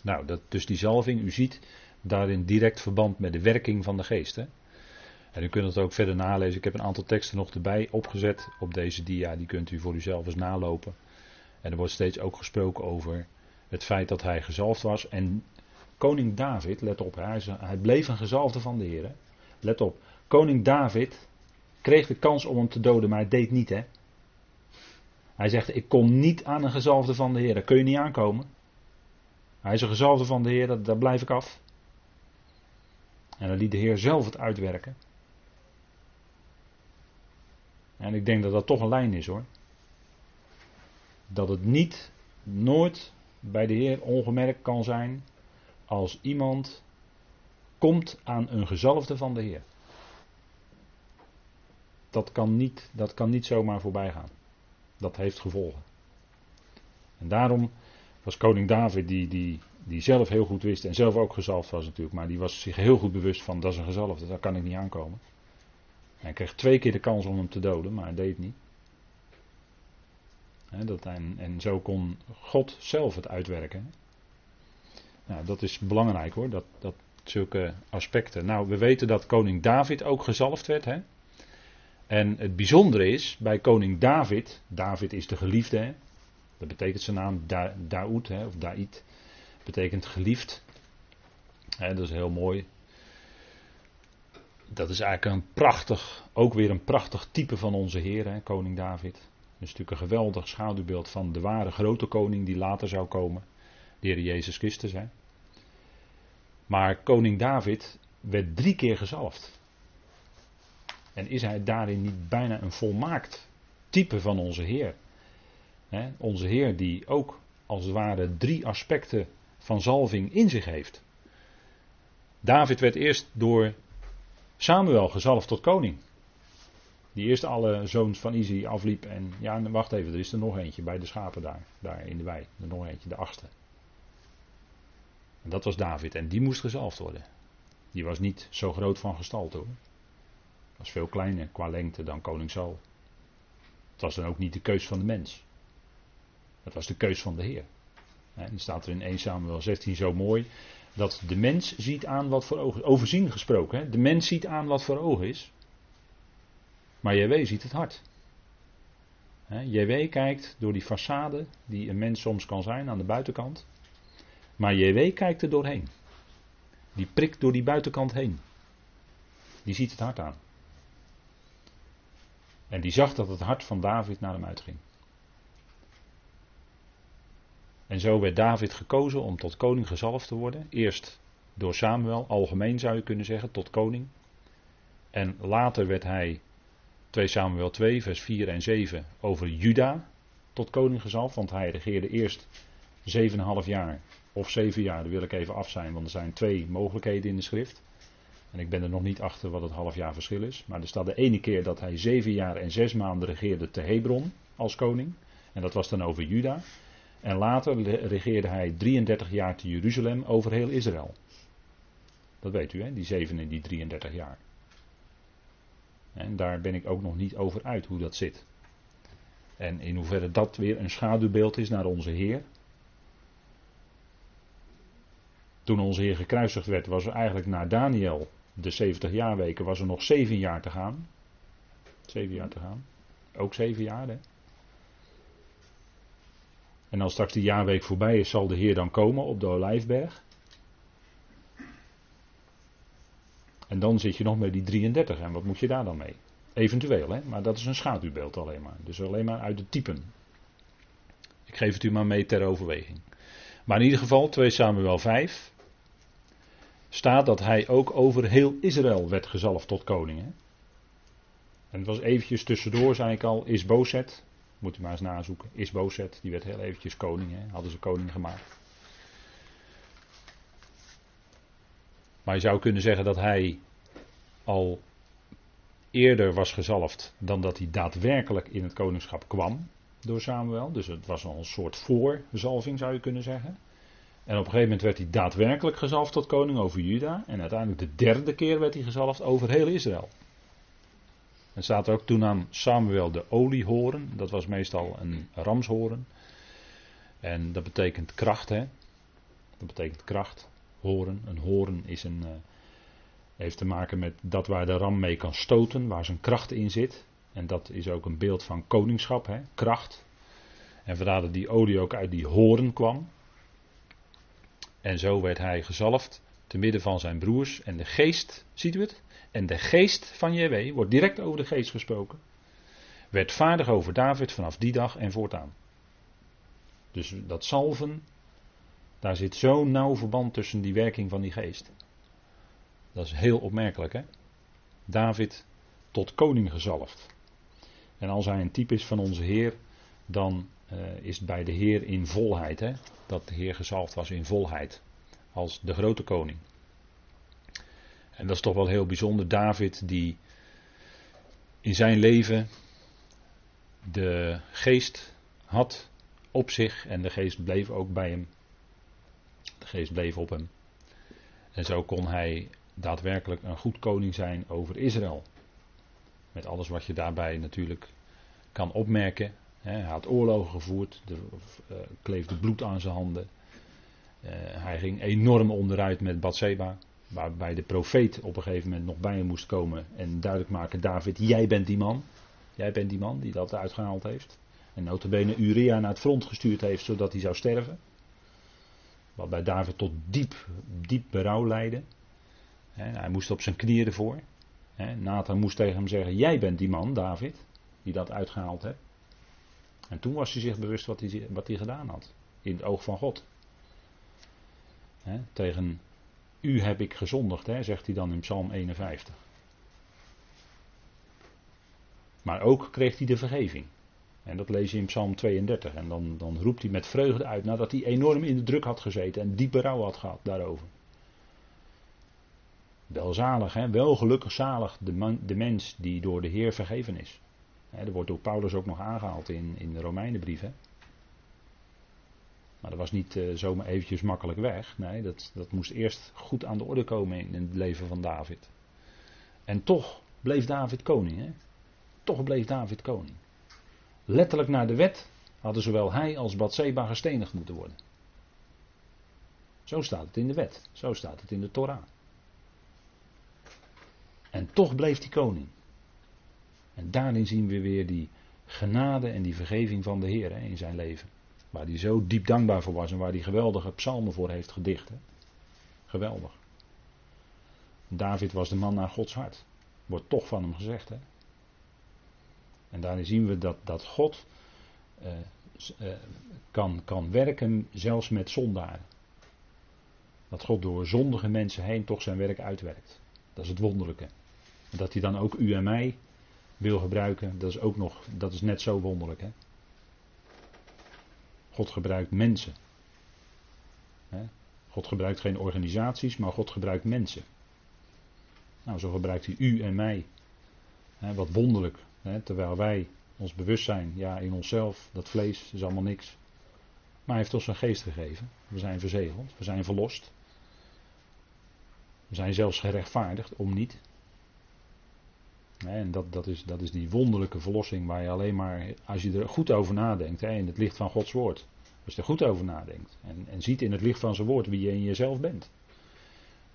Nou, dat, dus die zalving, u ziet daarin direct verband met de werking van de geest. Hè? En u kunt het ook verder nalezen. Ik heb een aantal teksten nog erbij opgezet op deze dia. Die kunt u voor uzelf eens nalopen. En er wordt steeds ook gesproken over het feit dat hij gezalfd was. En koning David, let op, hij, hij bleef een gezalfde van de Heer. Let op, koning David kreeg de kans om hem te doden, maar hij deed niet. Hè? Hij zegt, ik kom niet aan een gezalfde van de Heer. Daar kun je niet aankomen. Hij is een gezalfde van de Heer, daar blijf ik af. En dan liet de Heer zelf het uitwerken. En ik denk dat dat toch een lijn is hoor. Dat het niet, nooit bij de Heer ongemerkt kan zijn als iemand komt aan een gezalfde van de Heer. Dat kan niet, dat kan niet zomaar voorbij gaan. Dat heeft gevolgen. En daarom was koning David, die, die, die zelf heel goed wist en zelf ook gezalfd was natuurlijk, maar die was zich heel goed bewust van dat is een gezalfde, daar kan ik niet aankomen. Hij kreeg twee keer de kans om hem te doden, maar hij deed het niet. dat, en, en zo kon God zelf het uitwerken. Nou, dat is belangrijk hoor, dat, dat zulke aspecten. Nou, we weten dat koning David ook gezalfd werd. Hè? En het bijzondere is, bij koning David, David is de geliefde, hè? dat betekent zijn naam da Daoud, hè? of Daid, betekent geliefd. Hè, dat is heel mooi dat is eigenlijk een prachtig, ook weer een prachtig type van onze Heer, hè, koning David. Dat is natuurlijk een geweldig schaduwbeeld van de ware grote koning die later zou komen. De Heer Jezus Christus. Hè. Maar koning David werd drie keer gezalfd. En is hij daarin niet bijna een volmaakt type van onze Heer? Onze Heer die ook als het ware drie aspecten van zalving in zich heeft. David werd eerst door Samuel gezalfd tot koning. Die eerst alle zoons van Izzy afliep en ja, wacht even, er is er nog eentje bij de schapen daar, daar in de wei. Er nog eentje, de achtste. En dat was David en die moest gezalfd worden. Die was niet zo groot van gestalte hoor. Was veel kleiner qua lengte dan koning Saul. Het was dan ook niet de keus van de mens. Het was de keus van de Heer. En staat er in 1 Samuel 16 zo mooi dat de mens ziet aan wat voor ogen is. Overzien gesproken, hè? de mens ziet aan wat voor ogen is. Maar JW ziet het hart. JW kijkt door die façade die een mens soms kan zijn aan de buitenkant. Maar JW kijkt er doorheen. Die prikt door die buitenkant heen. Die ziet het hart aan. En die zag dat het hart van David naar hem uitging. En zo werd David gekozen om tot koning gezalfd te worden. Eerst door Samuel, algemeen zou je kunnen zeggen, tot koning. En later werd hij, 2 Samuel 2, vers 4 en 7, over Juda tot koning gezalfd. Want hij regeerde eerst 7,5 jaar of 7 jaar, daar wil ik even af zijn, want er zijn twee mogelijkheden in de schrift. En ik ben er nog niet achter wat het half jaar verschil is. Maar er staat de ene keer dat hij zeven jaar en zes maanden regeerde te Hebron als koning. En dat was dan over Juda. En later regeerde hij 33 jaar te Jeruzalem over heel Israël. Dat weet u, hè? die 7 en die 33 jaar. En daar ben ik ook nog niet over uit hoe dat zit. En in hoeverre dat weer een schaduwbeeld is naar onze Heer. Toen onze Heer gekruisigd werd, was er eigenlijk naar Daniel, de 70 jaarweken, was er nog 7 jaar te gaan. 7 jaar te gaan. Ook 7 jaar, hè? En als straks die jaarweek voorbij is, zal de Heer dan komen op de Olijfberg. En dan zit je nog met die 33. En wat moet je daar dan mee? Eventueel, hè? maar dat is een schaduwbeeld alleen maar. Dus alleen maar uit de typen. Ik geef het u maar mee ter overweging. Maar in ieder geval, 2 Samuel 5 staat dat hij ook over heel Israël werd gezalfd tot koning. Hè? En het was eventjes tussendoor, zei ik al, is Bozet, moet u maar eens nazoeken. Is Bozet, die werd heel eventjes koning. Hè? Hadden ze koning gemaakt. Maar je zou kunnen zeggen dat hij al eerder was gezalfd dan dat hij daadwerkelijk in het koningschap kwam door Samuel. Dus het was al een soort voorzalving zou je kunnen zeggen. En op een gegeven moment werd hij daadwerkelijk gezalfd tot koning over Juda. En uiteindelijk de derde keer werd hij gezalfd over heel Israël. En staat er ook toen aan Samuel de oliehoren. Dat was meestal een ramshoren. En dat betekent kracht, hè. Dat betekent kracht. Horen. Een horen is een, uh, heeft te maken met dat waar de ram mee kan stoten, waar zijn kracht in zit. En dat is ook een beeld van koningschap, hè. Kracht. En vandaar dat die olie ook uit die horen kwam. En zo werd hij gezalfd te midden van zijn broers. En de geest, ziet u het? En de geest van JW, wordt direct over de geest gesproken, werd vaardig over David vanaf die dag en voortaan. Dus dat salven, daar zit zo'n nauw verband tussen die werking van die geest. Dat is heel opmerkelijk, hè? David tot koning gezalfd. En als hij een type is van onze Heer, dan uh, is bij de Heer in volheid. Hè? Dat de Heer gezalfd was in volheid. Als de grote koning. En dat is toch wel heel bijzonder. David die in zijn leven de geest had op zich en de geest bleef ook bij hem. De geest bleef op hem. En zo kon hij daadwerkelijk een goed koning zijn over Israël. Met alles wat je daarbij natuurlijk kan opmerken. Hij had oorlogen gevoerd, er uh, kleefde bloed aan zijn handen. Uh, hij ging enorm onderuit met Bathseba. Waarbij de profeet op een gegeven moment nog bij hem moest komen en duidelijk maken: David, jij bent die man. Jij bent die man die dat uitgehaald heeft. En notabene Uria naar het front gestuurd heeft zodat hij zou sterven. Wat bij David tot diep, diep berouw leidde. hij moest op zijn knieën ervoor. Nathan moest tegen hem zeggen: Jij bent die man, David, die dat uitgehaald hebt. En toen was hij zich bewust wat hij, wat hij gedaan had. In het oog van God. tegen u heb ik gezondigd, zegt hij dan in Psalm 51. Maar ook kreeg hij de vergeving. En dat lees je in Psalm 32. En dan, dan roept hij met vreugde uit nadat hij enorm in de druk had gezeten en diepe rouw had gehad daarover. Welzalig, hè? wel gelukkig zalig de, man, de mens die door de Heer vergeven is. Dat wordt door Paulus ook nog aangehaald in, in de Romeinenbrief. Hè? Maar dat was niet uh, zomaar eventjes makkelijk weg. Nee, dat, dat moest eerst goed aan de orde komen in, in het leven van David. En toch bleef David koning. Hè? Toch bleef David koning. Letterlijk naar de wet hadden zowel hij als Bathseba gestenigd moeten worden. Zo staat het in de wet. Zo staat het in de Torah. En toch bleef hij koning. En daarin zien we weer die genade en die vergeving van de Heer in zijn leven. Waar hij zo diep dankbaar voor was en waar hij geweldige psalmen voor heeft gedicht. Hè. Geweldig. David was de man naar Gods hart. Wordt toch van hem gezegd. Hè. En daarin zien we dat, dat God uh, uh, kan, kan werken zelfs met zondaren. Dat God door zondige mensen heen toch zijn werk uitwerkt. Dat is het wonderlijke. Dat hij dan ook u en mij wil gebruiken, dat is ook nog, dat is net zo wonderlijk. Hè? God gebruikt mensen. Hè? God gebruikt geen organisaties, maar God gebruikt mensen. Nou, zo gebruikt hij u en mij. Hè, wat wonderlijk. Hè, terwijl wij ons bewust zijn, ja, in onszelf, dat vlees is allemaal niks. Maar hij heeft ons een geest gegeven. We zijn verzegeld, we zijn verlost. We zijn zelfs gerechtvaardigd om niet. En dat, dat, is, dat is die wonderlijke verlossing waar je alleen maar, als je er goed over nadenkt, in het licht van Gods woord. Als je er goed over nadenkt en, en ziet in het licht van zijn woord wie je in jezelf bent.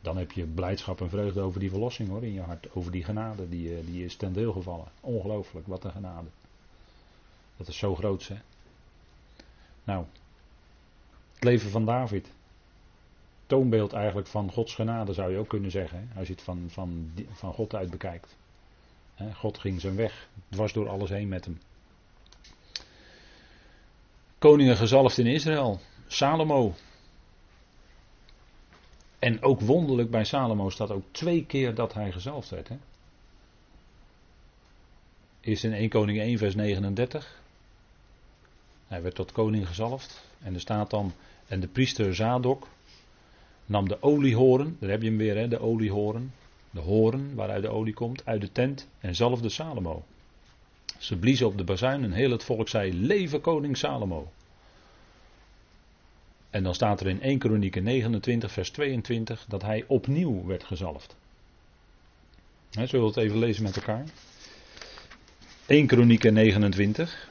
Dan heb je blijdschap en vreugde over die verlossing hoor, in je hart. Over die genade die, eh, die is ten deel gevallen. Ongelooflijk, wat een genade. Dat is zo groot hè. Nou, het leven van David. Toonbeeld eigenlijk van Gods genade zou je ook kunnen zeggen. Als je het van, van, van God uit bekijkt. God ging zijn weg, dwars door alles heen met hem. Koningen gezalfd in Israël, Salomo. En ook wonderlijk bij Salomo staat ook twee keer dat hij gezalfd werd. Hè? Eerst in 1 Koning 1 vers 39. Hij werd tot koning gezalfd. En er staat dan, en de priester Zadok nam de oliehoren, daar heb je hem weer, hè, de oliehoren de horen waaruit de olie komt, uit de tent en zalfde Salomo. Ze bliezen op de bazuin en heel het volk zei: Leven koning Salomo. En dan staat er in 1 Kronieken 29, vers 22 dat hij opnieuw werd gezalfd. Zullen we het even lezen met elkaar? 1 Kronieken 29.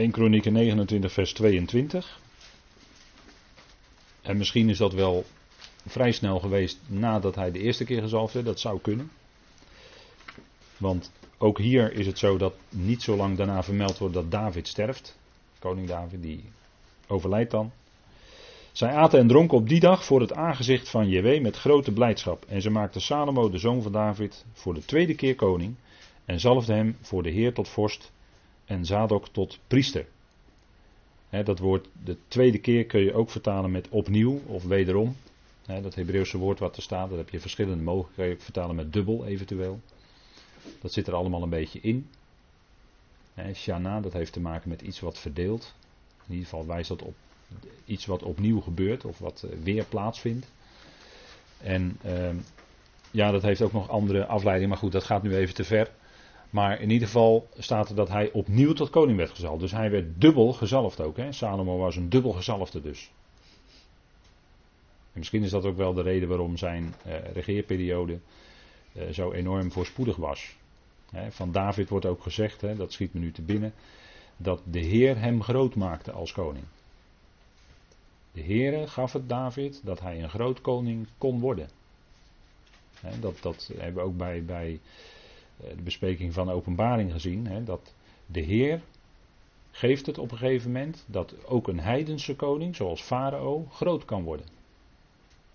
1 Kronieken 29 vers 22. En misschien is dat wel vrij snel geweest nadat hij de eerste keer gezalfd werd. Dat zou kunnen. Want ook hier is het zo dat niet zo lang daarna vermeld wordt dat David sterft. Koning David, die overlijdt dan. Zij aten en dronken op die dag voor het aangezicht van JW met grote blijdschap. En ze maakten Salomo, de zoon van David, voor de tweede keer koning. En zalfde hem voor de Heer tot vorst en Zadok tot priester. dat woord, de tweede keer kun je ook vertalen met opnieuw of wederom. dat Hebreeuwse woord wat er staat, dat heb je verschillende mogelijkheden. Kun je vertalen met dubbel eventueel. Dat zit er allemaal een beetje in. Shana, dat heeft te maken met iets wat verdeelt. In ieder geval wijst dat op iets wat opnieuw gebeurt of wat eh, weer plaatsvindt. En ehm, ja, dat heeft ook nog andere afleidingen, maar goed, dat gaat nu even te ver. Maar in ieder geval staat er dat hij opnieuw tot koning werd gezalfd. Dus hij werd dubbel gezalfd ook. Hè? Salomo was een dubbel gezalfde dus. En misschien is dat ook wel de reden waarom zijn uh, regeerperiode uh, zo enorm voorspoedig was. Van David wordt ook gezegd, dat schiet me nu te binnen, dat de Heer hem groot maakte als koning. De Heer gaf het David dat hij een groot koning kon worden. Dat, dat hebben we ook bij, bij eh, de bespreking van de openbaring gezien. Hè, dat de Heer geeft het op een gegeven moment dat ook een heidense koning, zoals Farao, groot kan worden.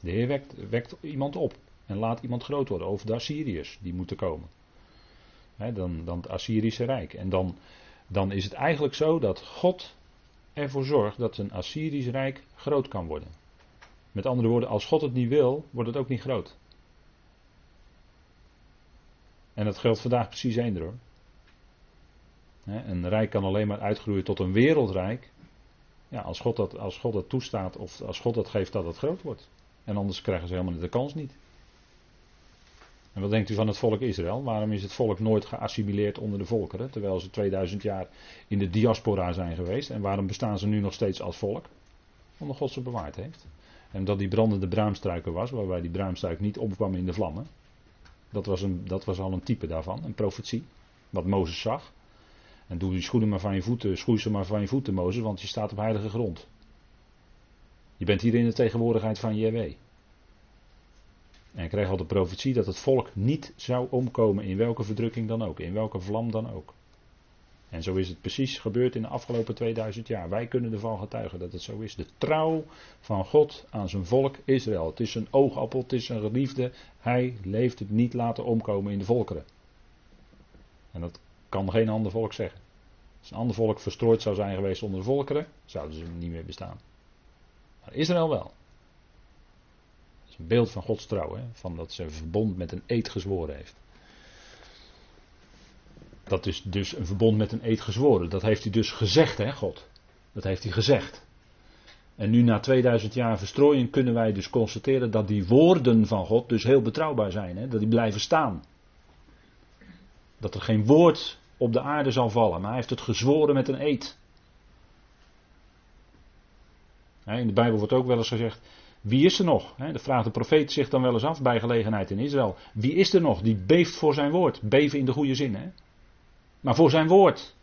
De Heer wekt, iemand op en laat iemand groot worden, over de Assyriërs die moeten komen. Hè, dan, dan het Assyrische Rijk. En dan, dan is het eigenlijk zo dat God ervoor zorgt dat een Assyrisch Rijk groot kan worden. Met andere woorden, als God het niet wil, wordt het ook niet groot. En dat geldt vandaag precies eender hoor. Een rijk kan alleen maar uitgroeien tot een wereldrijk. Ja, als God, dat, als God dat toestaat of als God dat geeft dat het groot wordt. En anders krijgen ze helemaal de kans niet. En wat denkt u van het volk Israël? Waarom is het volk nooit geassimileerd onder de volkeren, terwijl ze 2000 jaar in de diaspora zijn geweest? En waarom bestaan ze nu nog steeds als volk? Omdat God ze bewaard heeft. En dat die brandende braamstruiken was, waarbij die braamstruik niet opkwam in de vlammen. Dat was, een, dat was al een type daarvan, een profetie. Wat Mozes zag. En doe die schoenen maar van je voeten, schoei ze maar van je voeten, Mozes, want je staat op heilige grond. Je bent hier in de tegenwoordigheid van JW. En ik kreeg al de profetie dat het volk niet zou omkomen in welke verdrukking dan ook, in welke vlam dan ook. En zo is het precies gebeurd in de afgelopen 2000 jaar. Wij kunnen ervan getuigen dat het zo is. De trouw van God aan zijn volk Israël. Het is een oogappel, het is een geliefde. Hij leeft het niet laten omkomen in de volkeren. En dat kan geen ander volk zeggen. Als een ander volk verstrooid zou zijn geweest onder de volkeren, zouden ze niet meer bestaan. Maar Israël wel. Dat is een beeld van Gods trouw, hè? van dat ze een verbond met een eed gezworen heeft. Dat is dus een verbond met een eed gezworen. Dat heeft hij dus gezegd, hè, God. Dat heeft hij gezegd. En nu na 2000 jaar verstrooiing kunnen wij dus constateren dat die woorden van God dus heel betrouwbaar zijn. Hè? Dat die blijven staan. Dat er geen woord op de aarde zal vallen, maar hij heeft het gezworen met een eed. In de Bijbel wordt ook wel eens gezegd, wie is er nog? De vraagt de profeet zich dan wel eens af bij gelegenheid in Israël. Wie is er nog die beeft voor zijn woord? Beven in de goede zin, hè? Maar voor zijn woord.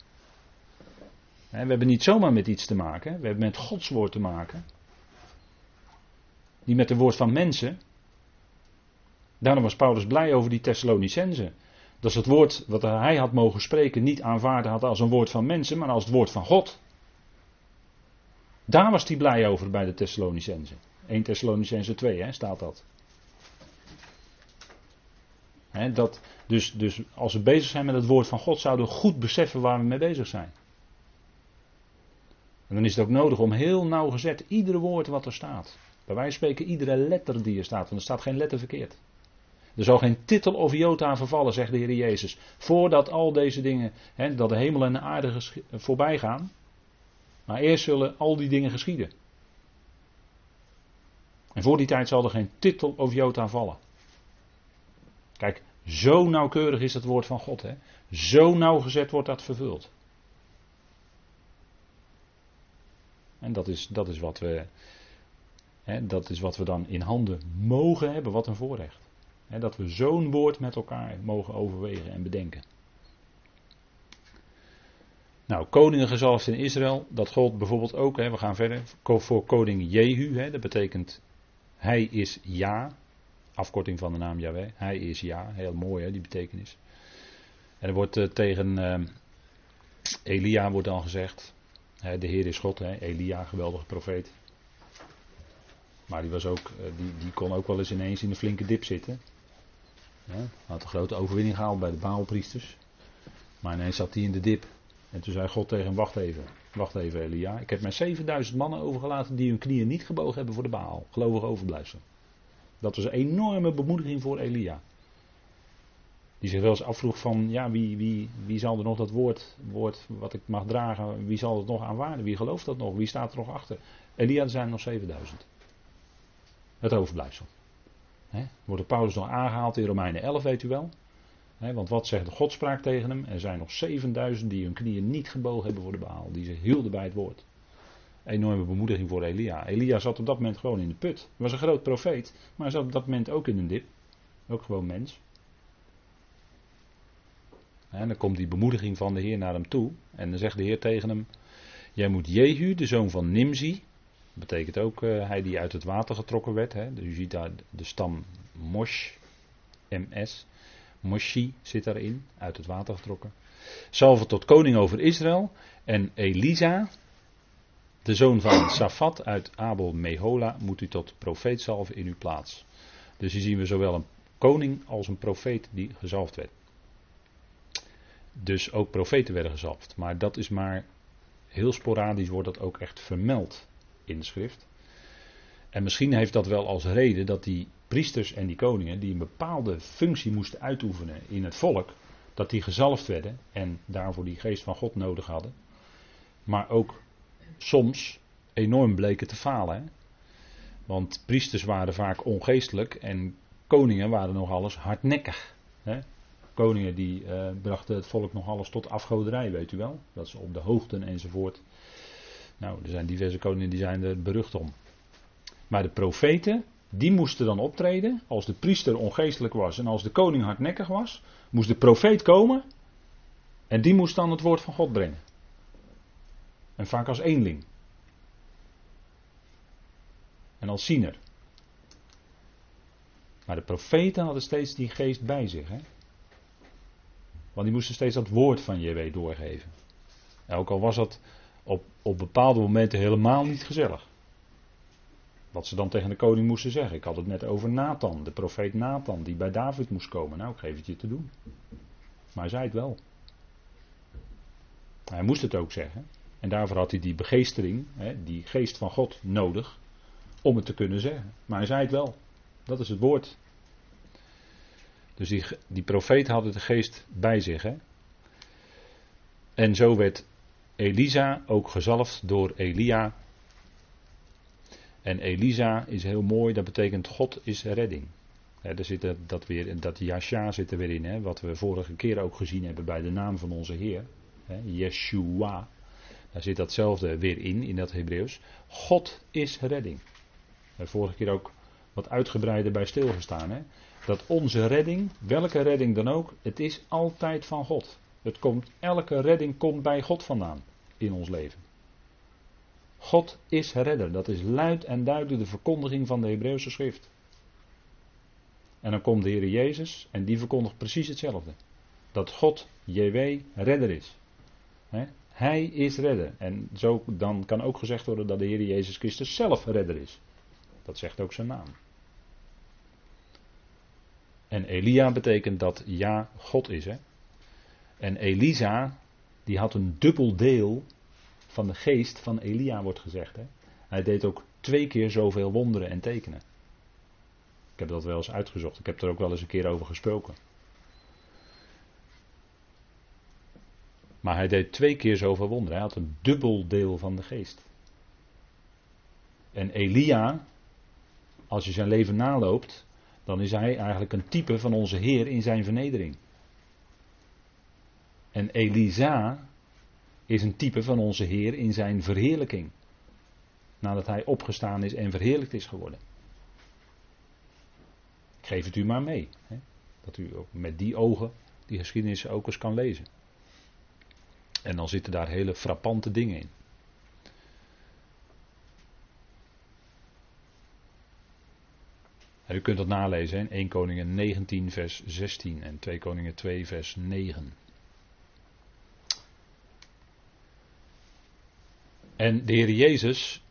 We hebben niet zomaar met iets te maken, we hebben met Gods woord te maken. Niet met het woord van mensen. Daarom was Paulus blij over die Thessalonicenzen. Dat is het woord wat hij had mogen spreken niet aanvaarden had als een woord van mensen, maar als het woord van God. Daar was hij blij over bij de Thessalonicenzen. 1 Thessalonicenzen 2 hè, staat dat. Dat dus, dus als we bezig zijn met het woord van God, zouden we goed beseffen waar we mee bezig zijn. En dan is het ook nodig om heel nauwgezet iedere woord wat er staat. Bij wijze van spreken iedere letter die er staat, want er staat geen letter verkeerd. Er zal geen titel of jota vervallen, zegt de Heer Jezus. Voordat al deze dingen, dat de hemel en de aarde voorbij gaan. Maar eerst zullen al die dingen geschieden. En voor die tijd zal er geen titel of jota vallen. Kijk, zo nauwkeurig is het woord van God. Hè? Zo nauwgezet wordt dat vervuld. En dat is, dat is, wat we, hè, dat is wat we dan in handen mogen hebben. Wat een voorrecht dat we zo'n woord met elkaar mogen overwegen en bedenken. Nou, koningen gezalfd in Israël, dat gold bijvoorbeeld ook, we gaan verder, voor koning Jehu, dat betekent hij is ja, afkorting van de naam Yahweh, hij is ja, heel mooi die betekenis. En er wordt eh, tegen uh, Elia wordt dan gezegd, de Heer is God, Elia, geweldige profeet. Maar die, was ook, eh, die, die kon ook wel eens ineens in een flinke dip zitten. Ja, had een grote overwinning gehaald bij de Baalpriesters. Maar ineens zat hij in de dip. En toen zei God tegen hem: Wacht even, wacht even, Elia. Ik heb mij 7000 mannen overgelaten die hun knieën niet gebogen hebben voor de Baal. Gelovig overblijfsel. Dat was een enorme bemoediging voor Elia. Die zich wel eens afvroeg van, ja, wie, wie, wie zal er nog dat woord, woord wat ik mag dragen, wie zal het nog aanwaarden? Wie gelooft dat nog? Wie staat er nog achter? Elia, er zijn nog 7000. Het overblijfsel. Wordt Paulus nog aangehaald in Romeinen 11, weet u wel. want wat zegt de Godspraak tegen hem? Er zijn nog 7000 die hun knieën niet gebogen hebben voor de Baal. Die zich hielden bij het woord. Enorme bemoediging voor Elia. Elia zat op dat moment gewoon in de put. Hij was een groot profeet, maar hij zat op dat moment ook in een dip. Ook gewoon mens. En dan komt die bemoediging van de Heer naar hem toe. En dan zegt de Heer tegen hem: Jij moet Jehu, de zoon van Nimzi, betekent ook uh, hij die uit het water getrokken werd. Hè. Dus u ziet daar de stam Mosh, MS. Moshi zit daarin, uit het water getrokken. Salve tot koning over Israël. En Elisa, de zoon van Safat uit Abel Mehola, moet u tot profeet salven in uw plaats. Dus hier zien we zowel een koning als een profeet die gezalfd werd. dus ook profeten werden gezalfd. Maar dat is maar heel sporadisch wordt dat ook echt vermeld in de schrift. En misschien heeft dat wel als reden dat die priesters en die koningen, die een bepaalde functie moesten uitoefenen in het volk, dat die gezalfd werden en daarvoor die geest van God nodig hadden. Maar ook soms enorm bleken te falen. Hè? Want priesters waren vaak ongeestelijk en koningen waren nog alles hardnekkig. Hè? Koningen die uh, brachten het volk nog alles tot afgoderij, weet u wel. Dat ze op de hoogten enzovoort. Nou, er zijn diverse koningen die zijn er berucht om. Maar de profeten, die moesten dan optreden. Als de priester ongeestelijk was en als de koning hardnekkig was, moest de profeet komen. En die moest dan het woord van God brengen. En vaak als eenling. En als ziener. Maar de profeten hadden steeds die geest bij zich. Hè? Want die moesten steeds dat woord van JW doorgeven. ook al was dat op, op bepaalde momenten helemaal niet gezellig. Wat ze dan tegen de koning moesten zeggen. Ik had het net over Nathan, de profeet Nathan, die bij David moest komen. Nou, ik geef het je te doen. Maar hij zei het wel. Hij moest het ook zeggen. En daarvoor had hij die begeestering, die geest van God, nodig om het te kunnen zeggen. Maar hij zei het wel. Dat is het woord. Dus die, die profeet had de geest bij zich. Hè? En zo werd Elisa ook gezalfd door Elia. En Elisa is heel mooi, dat betekent God is redding. Daar zit dat, weer, dat Yasha zit er weer in, hè, wat we vorige keer ook gezien hebben bij de naam van onze Heer. Hè, Yeshua. Daar zit datzelfde weer in, in dat Hebreeuws. God is redding. Daar vorige keer ook wat uitgebreider bij stilgestaan. Hè? Dat onze redding, welke redding dan ook, het is altijd van God. Het komt, elke redding komt bij God vandaan in ons leven. God is redder. Dat is luid en duidelijk de verkondiging van de Hebreeuwse schrift. En dan komt de Heer Jezus en die verkondigt precies hetzelfde. Dat God, JW, redder is. Hij is redder. En zo dan kan ook gezegd worden dat de Heer Jezus Christus zelf redder is. Dat zegt ook zijn naam. En Elia betekent dat ja, God is. Hè? En Elisa, die had een dubbel deel van de geest van Elia, wordt gezegd. Hè? Hij deed ook twee keer zoveel wonderen en tekenen. Ik heb dat wel eens uitgezocht. Ik heb er ook wel eens een keer over gesproken. Maar hij deed twee keer zoveel wonderen. Hij had een dubbel deel van de geest. En Elia, als je zijn leven naloopt, dan is hij eigenlijk een type van onze Heer in zijn vernedering. En Elisa is een type van onze Heer in zijn verheerlijking. Nadat hij opgestaan is en verheerlijkt is geworden. Ik geef het u maar mee. Hè? Dat u ook met die ogen die geschiedenis ook eens kan lezen. En dan zitten daar hele frappante dingen in. u kunt dat nalezen in 1 Koningen 19 vers 16 en 2 Koningen 2 vers 9. En de Heer Jezus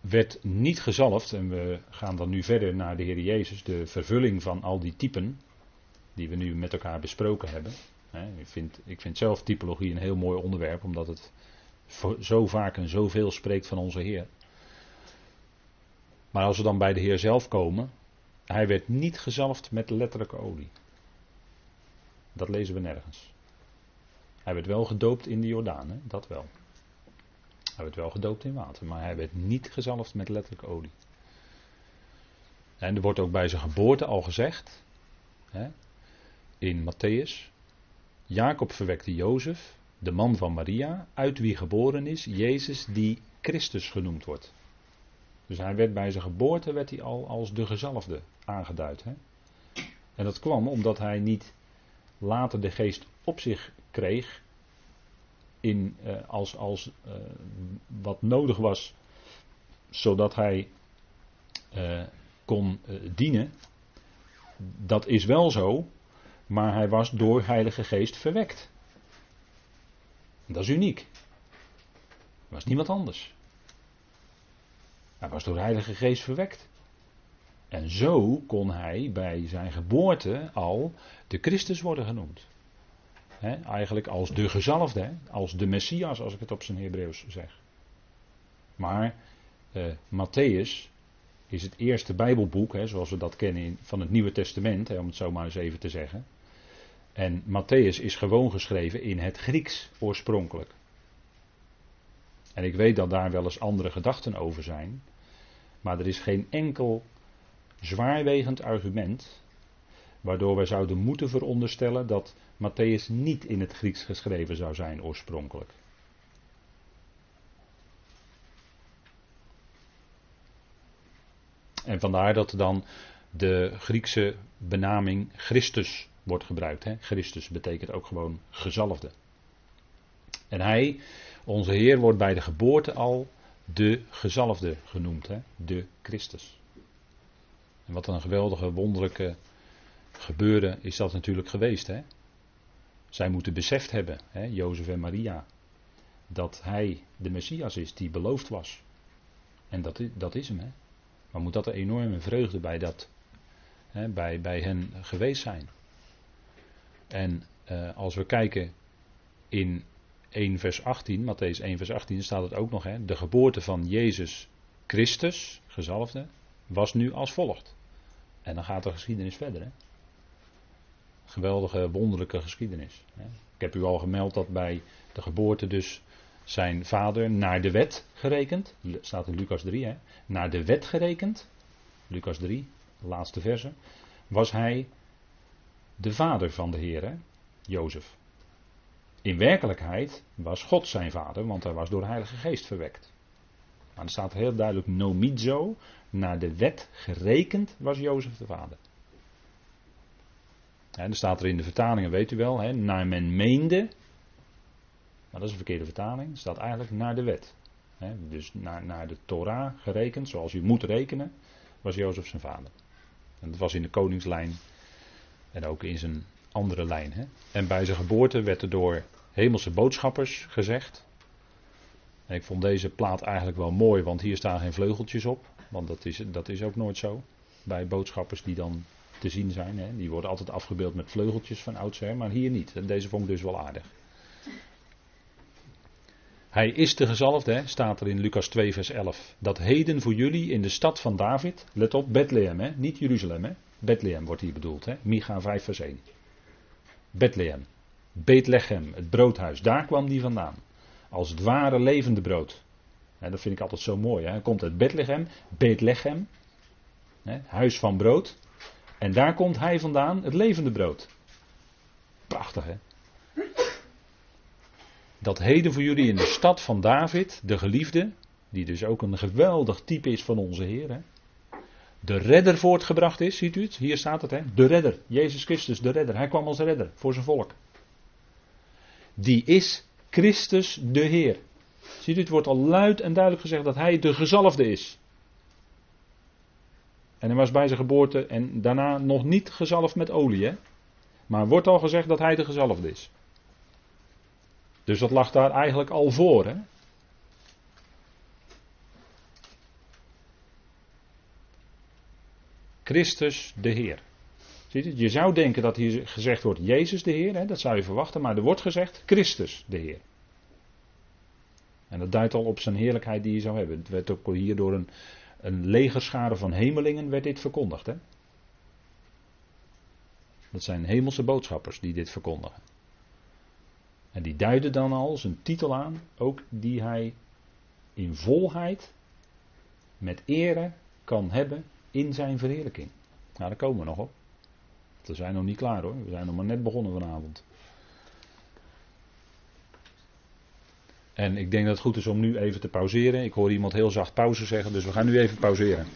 werd niet gezalfd, en we gaan dan nu verder naar de Heer Jezus, de vervulling van al die typen die we nu met elkaar besproken hebben. Ik vind, ik vind zelf typologie een heel mooi onderwerp, omdat het zo vaak en zoveel spreekt van onze Heer. Maar als we dan bij de Heer zelf komen, hij werd niet gezalfd met letterlijke olie. Dat lezen we nergens. Hij werd wel gedoopt in de Jordaan, dat wel. Hij werd wel gedoopt in water, maar hij werd niet gezalfd met letterlijke olie. En er wordt ook bij zijn geboorte al gezegd, hè, in Matthäus, Jacob verwekte Jozef, de man van Maria, uit wie geboren is Jezus die Christus genoemd wordt. Dus hij werd bij zijn geboorte werd hij al als de gezalfde aangeduid. Hè? En dat kwam omdat hij niet later de geest op zich kreeg in, eh, als, als eh, wat nodig was, zodat hij eh, kon dienen. Dat is wel zo, maar hij was door Heilige Geest verwekt. Dat is uniek. Er was niemand anders. Hij was door Heilige Geest verwekt. En zo kon hij bij zijn geboorte al de Christus worden genoemd. Eigenlijk als de gezalfde, als de Messias, als ik het op zijn Hebreeuws zeg. Maar uh, Matthäus is het eerste Bijbelboek, zoals we dat kennen van het Nieuwe Testament, om het zo maar eens even te zeggen. En Matthäus is gewoon geschreven in het Grieks oorspronkelijk. En ik weet dat daar wel eens andere gedachten over zijn. Maar er is geen enkel zwaarwegend argument waardoor wij zouden moeten veronderstellen dat Matthäus niet in het Grieks geschreven zou zijn oorspronkelijk. En vandaar dat dan de Griekse benaming Christus wordt gebruikt. Hè? Christus betekent ook gewoon gezalfde. En hij, onze Heer, wordt bij de geboorte al de gezalfde genoemd. Hè? De Christus. En wat een geweldige, wonderlijke gebeuren is dat natuurlijk geweest. Hè? Zij moeten beseft hebben, hè, Jozef en Maria, dat hij de Messias is die beloofd was. En dat, dat is hem. Hè? Maar moet dat een enorme vreugde bij, dat, bij, bij hen geweest zijn. En uh, als we kijken in 1 vers 18, Matthäus 1 vers 18, staat het ook nog, hè, de geboorte van Jezus Christus, gezalfde, was nu als volgt. En dan gaat de geschiedenis verder. Hè. Geweldige, wonderlijke geschiedenis. Hè. Ik heb u al gemeld dat bij de geboorte dus zijn vader naar de wet gerekend, staat in Lucas 3, hè, naar de wet gerekend, Lucas 3, laatste verse, was hij de vader van de Heer, Jozef. In werkelijkheid was God zijn vader, want hij was door de Heilige Geest verwekt. Maar er staat heel duidelijk nomizo, naar de wet gerekend was Jozef de vader. En er staat er in de vertalingen, weet u wel, hè, naar men meende, maar dat is een verkeerde vertaling, er staat eigenlijk naar de wet. Dus naar, naar de Torah gerekend, zoals u moet rekenen, was Jozef zijn vader. En dat was in de koningslijn en ook in zijn andere lijn. Hè. En bij zijn geboorte werd er door hemelse boodschappers gezegd. En ik vond deze plaat eigenlijk wel mooi, want hier staan geen vleugeltjes op. Want dat is, dat is ook nooit zo. Bij boodschappers die dan te zien zijn. Hè. Die worden altijd afgebeeld met vleugeltjes van oudsher, maar hier niet. En deze vond ik dus wel aardig. Hij is de gezalfde, hè, staat er in Lucas 2, vers 11. Dat heden voor jullie in de stad van David, let op, Bethlehem, hè, niet Jeruzalem, hè. Bethlehem wordt hier bedoeld, hè. Micha 5, vers 1. Bethlehem. Bethlehem, het broodhuis, daar kwam die vandaan. Als het ware levende brood. dat vind ik altijd zo mooi. Hè. Hij komt uit Bethlehem, Bethlehem, hè, huis van brood. En daar komt hij vandaan, het levende brood. Prachtig hè. Dat heden voor jullie in de stad van David, de geliefde, die dus ook een geweldig type is van onze Heer. Hè, de redder voortgebracht is, ziet u het? Hier staat het, hè? De redder, Jezus Christus, de redder. Hij kwam als redder voor zijn volk. Die is Christus de Heer. Ziet u, het wordt al luid en duidelijk gezegd dat hij de gezalfde is. En hij was bij zijn geboorte en daarna nog niet gezalfd met olie? Maar wordt al gezegd dat hij de gezalfde is. Dus dat lag daar eigenlijk al voor, hè? Christus de Heer. Ziet je? je zou denken dat hier gezegd wordt Jezus de Heer, hè? dat zou je verwachten, maar er wordt gezegd Christus de Heer. En dat duidt al op zijn heerlijkheid die hij zou hebben. Het werd ook hier door een, een legerschade van hemelingen werd dit verkondigd. Hè? Dat zijn hemelse boodschappers die dit verkondigen. En die duiden dan al zijn titel aan, ook die hij in volheid met ere kan hebben in zijn verheerlijking. Nou, daar komen we nog op. We zijn nog niet klaar hoor, we zijn nog maar net begonnen vanavond. En ik denk dat het goed is om nu even te pauzeren. Ik hoor iemand heel zacht pauze zeggen, dus we gaan nu even pauzeren.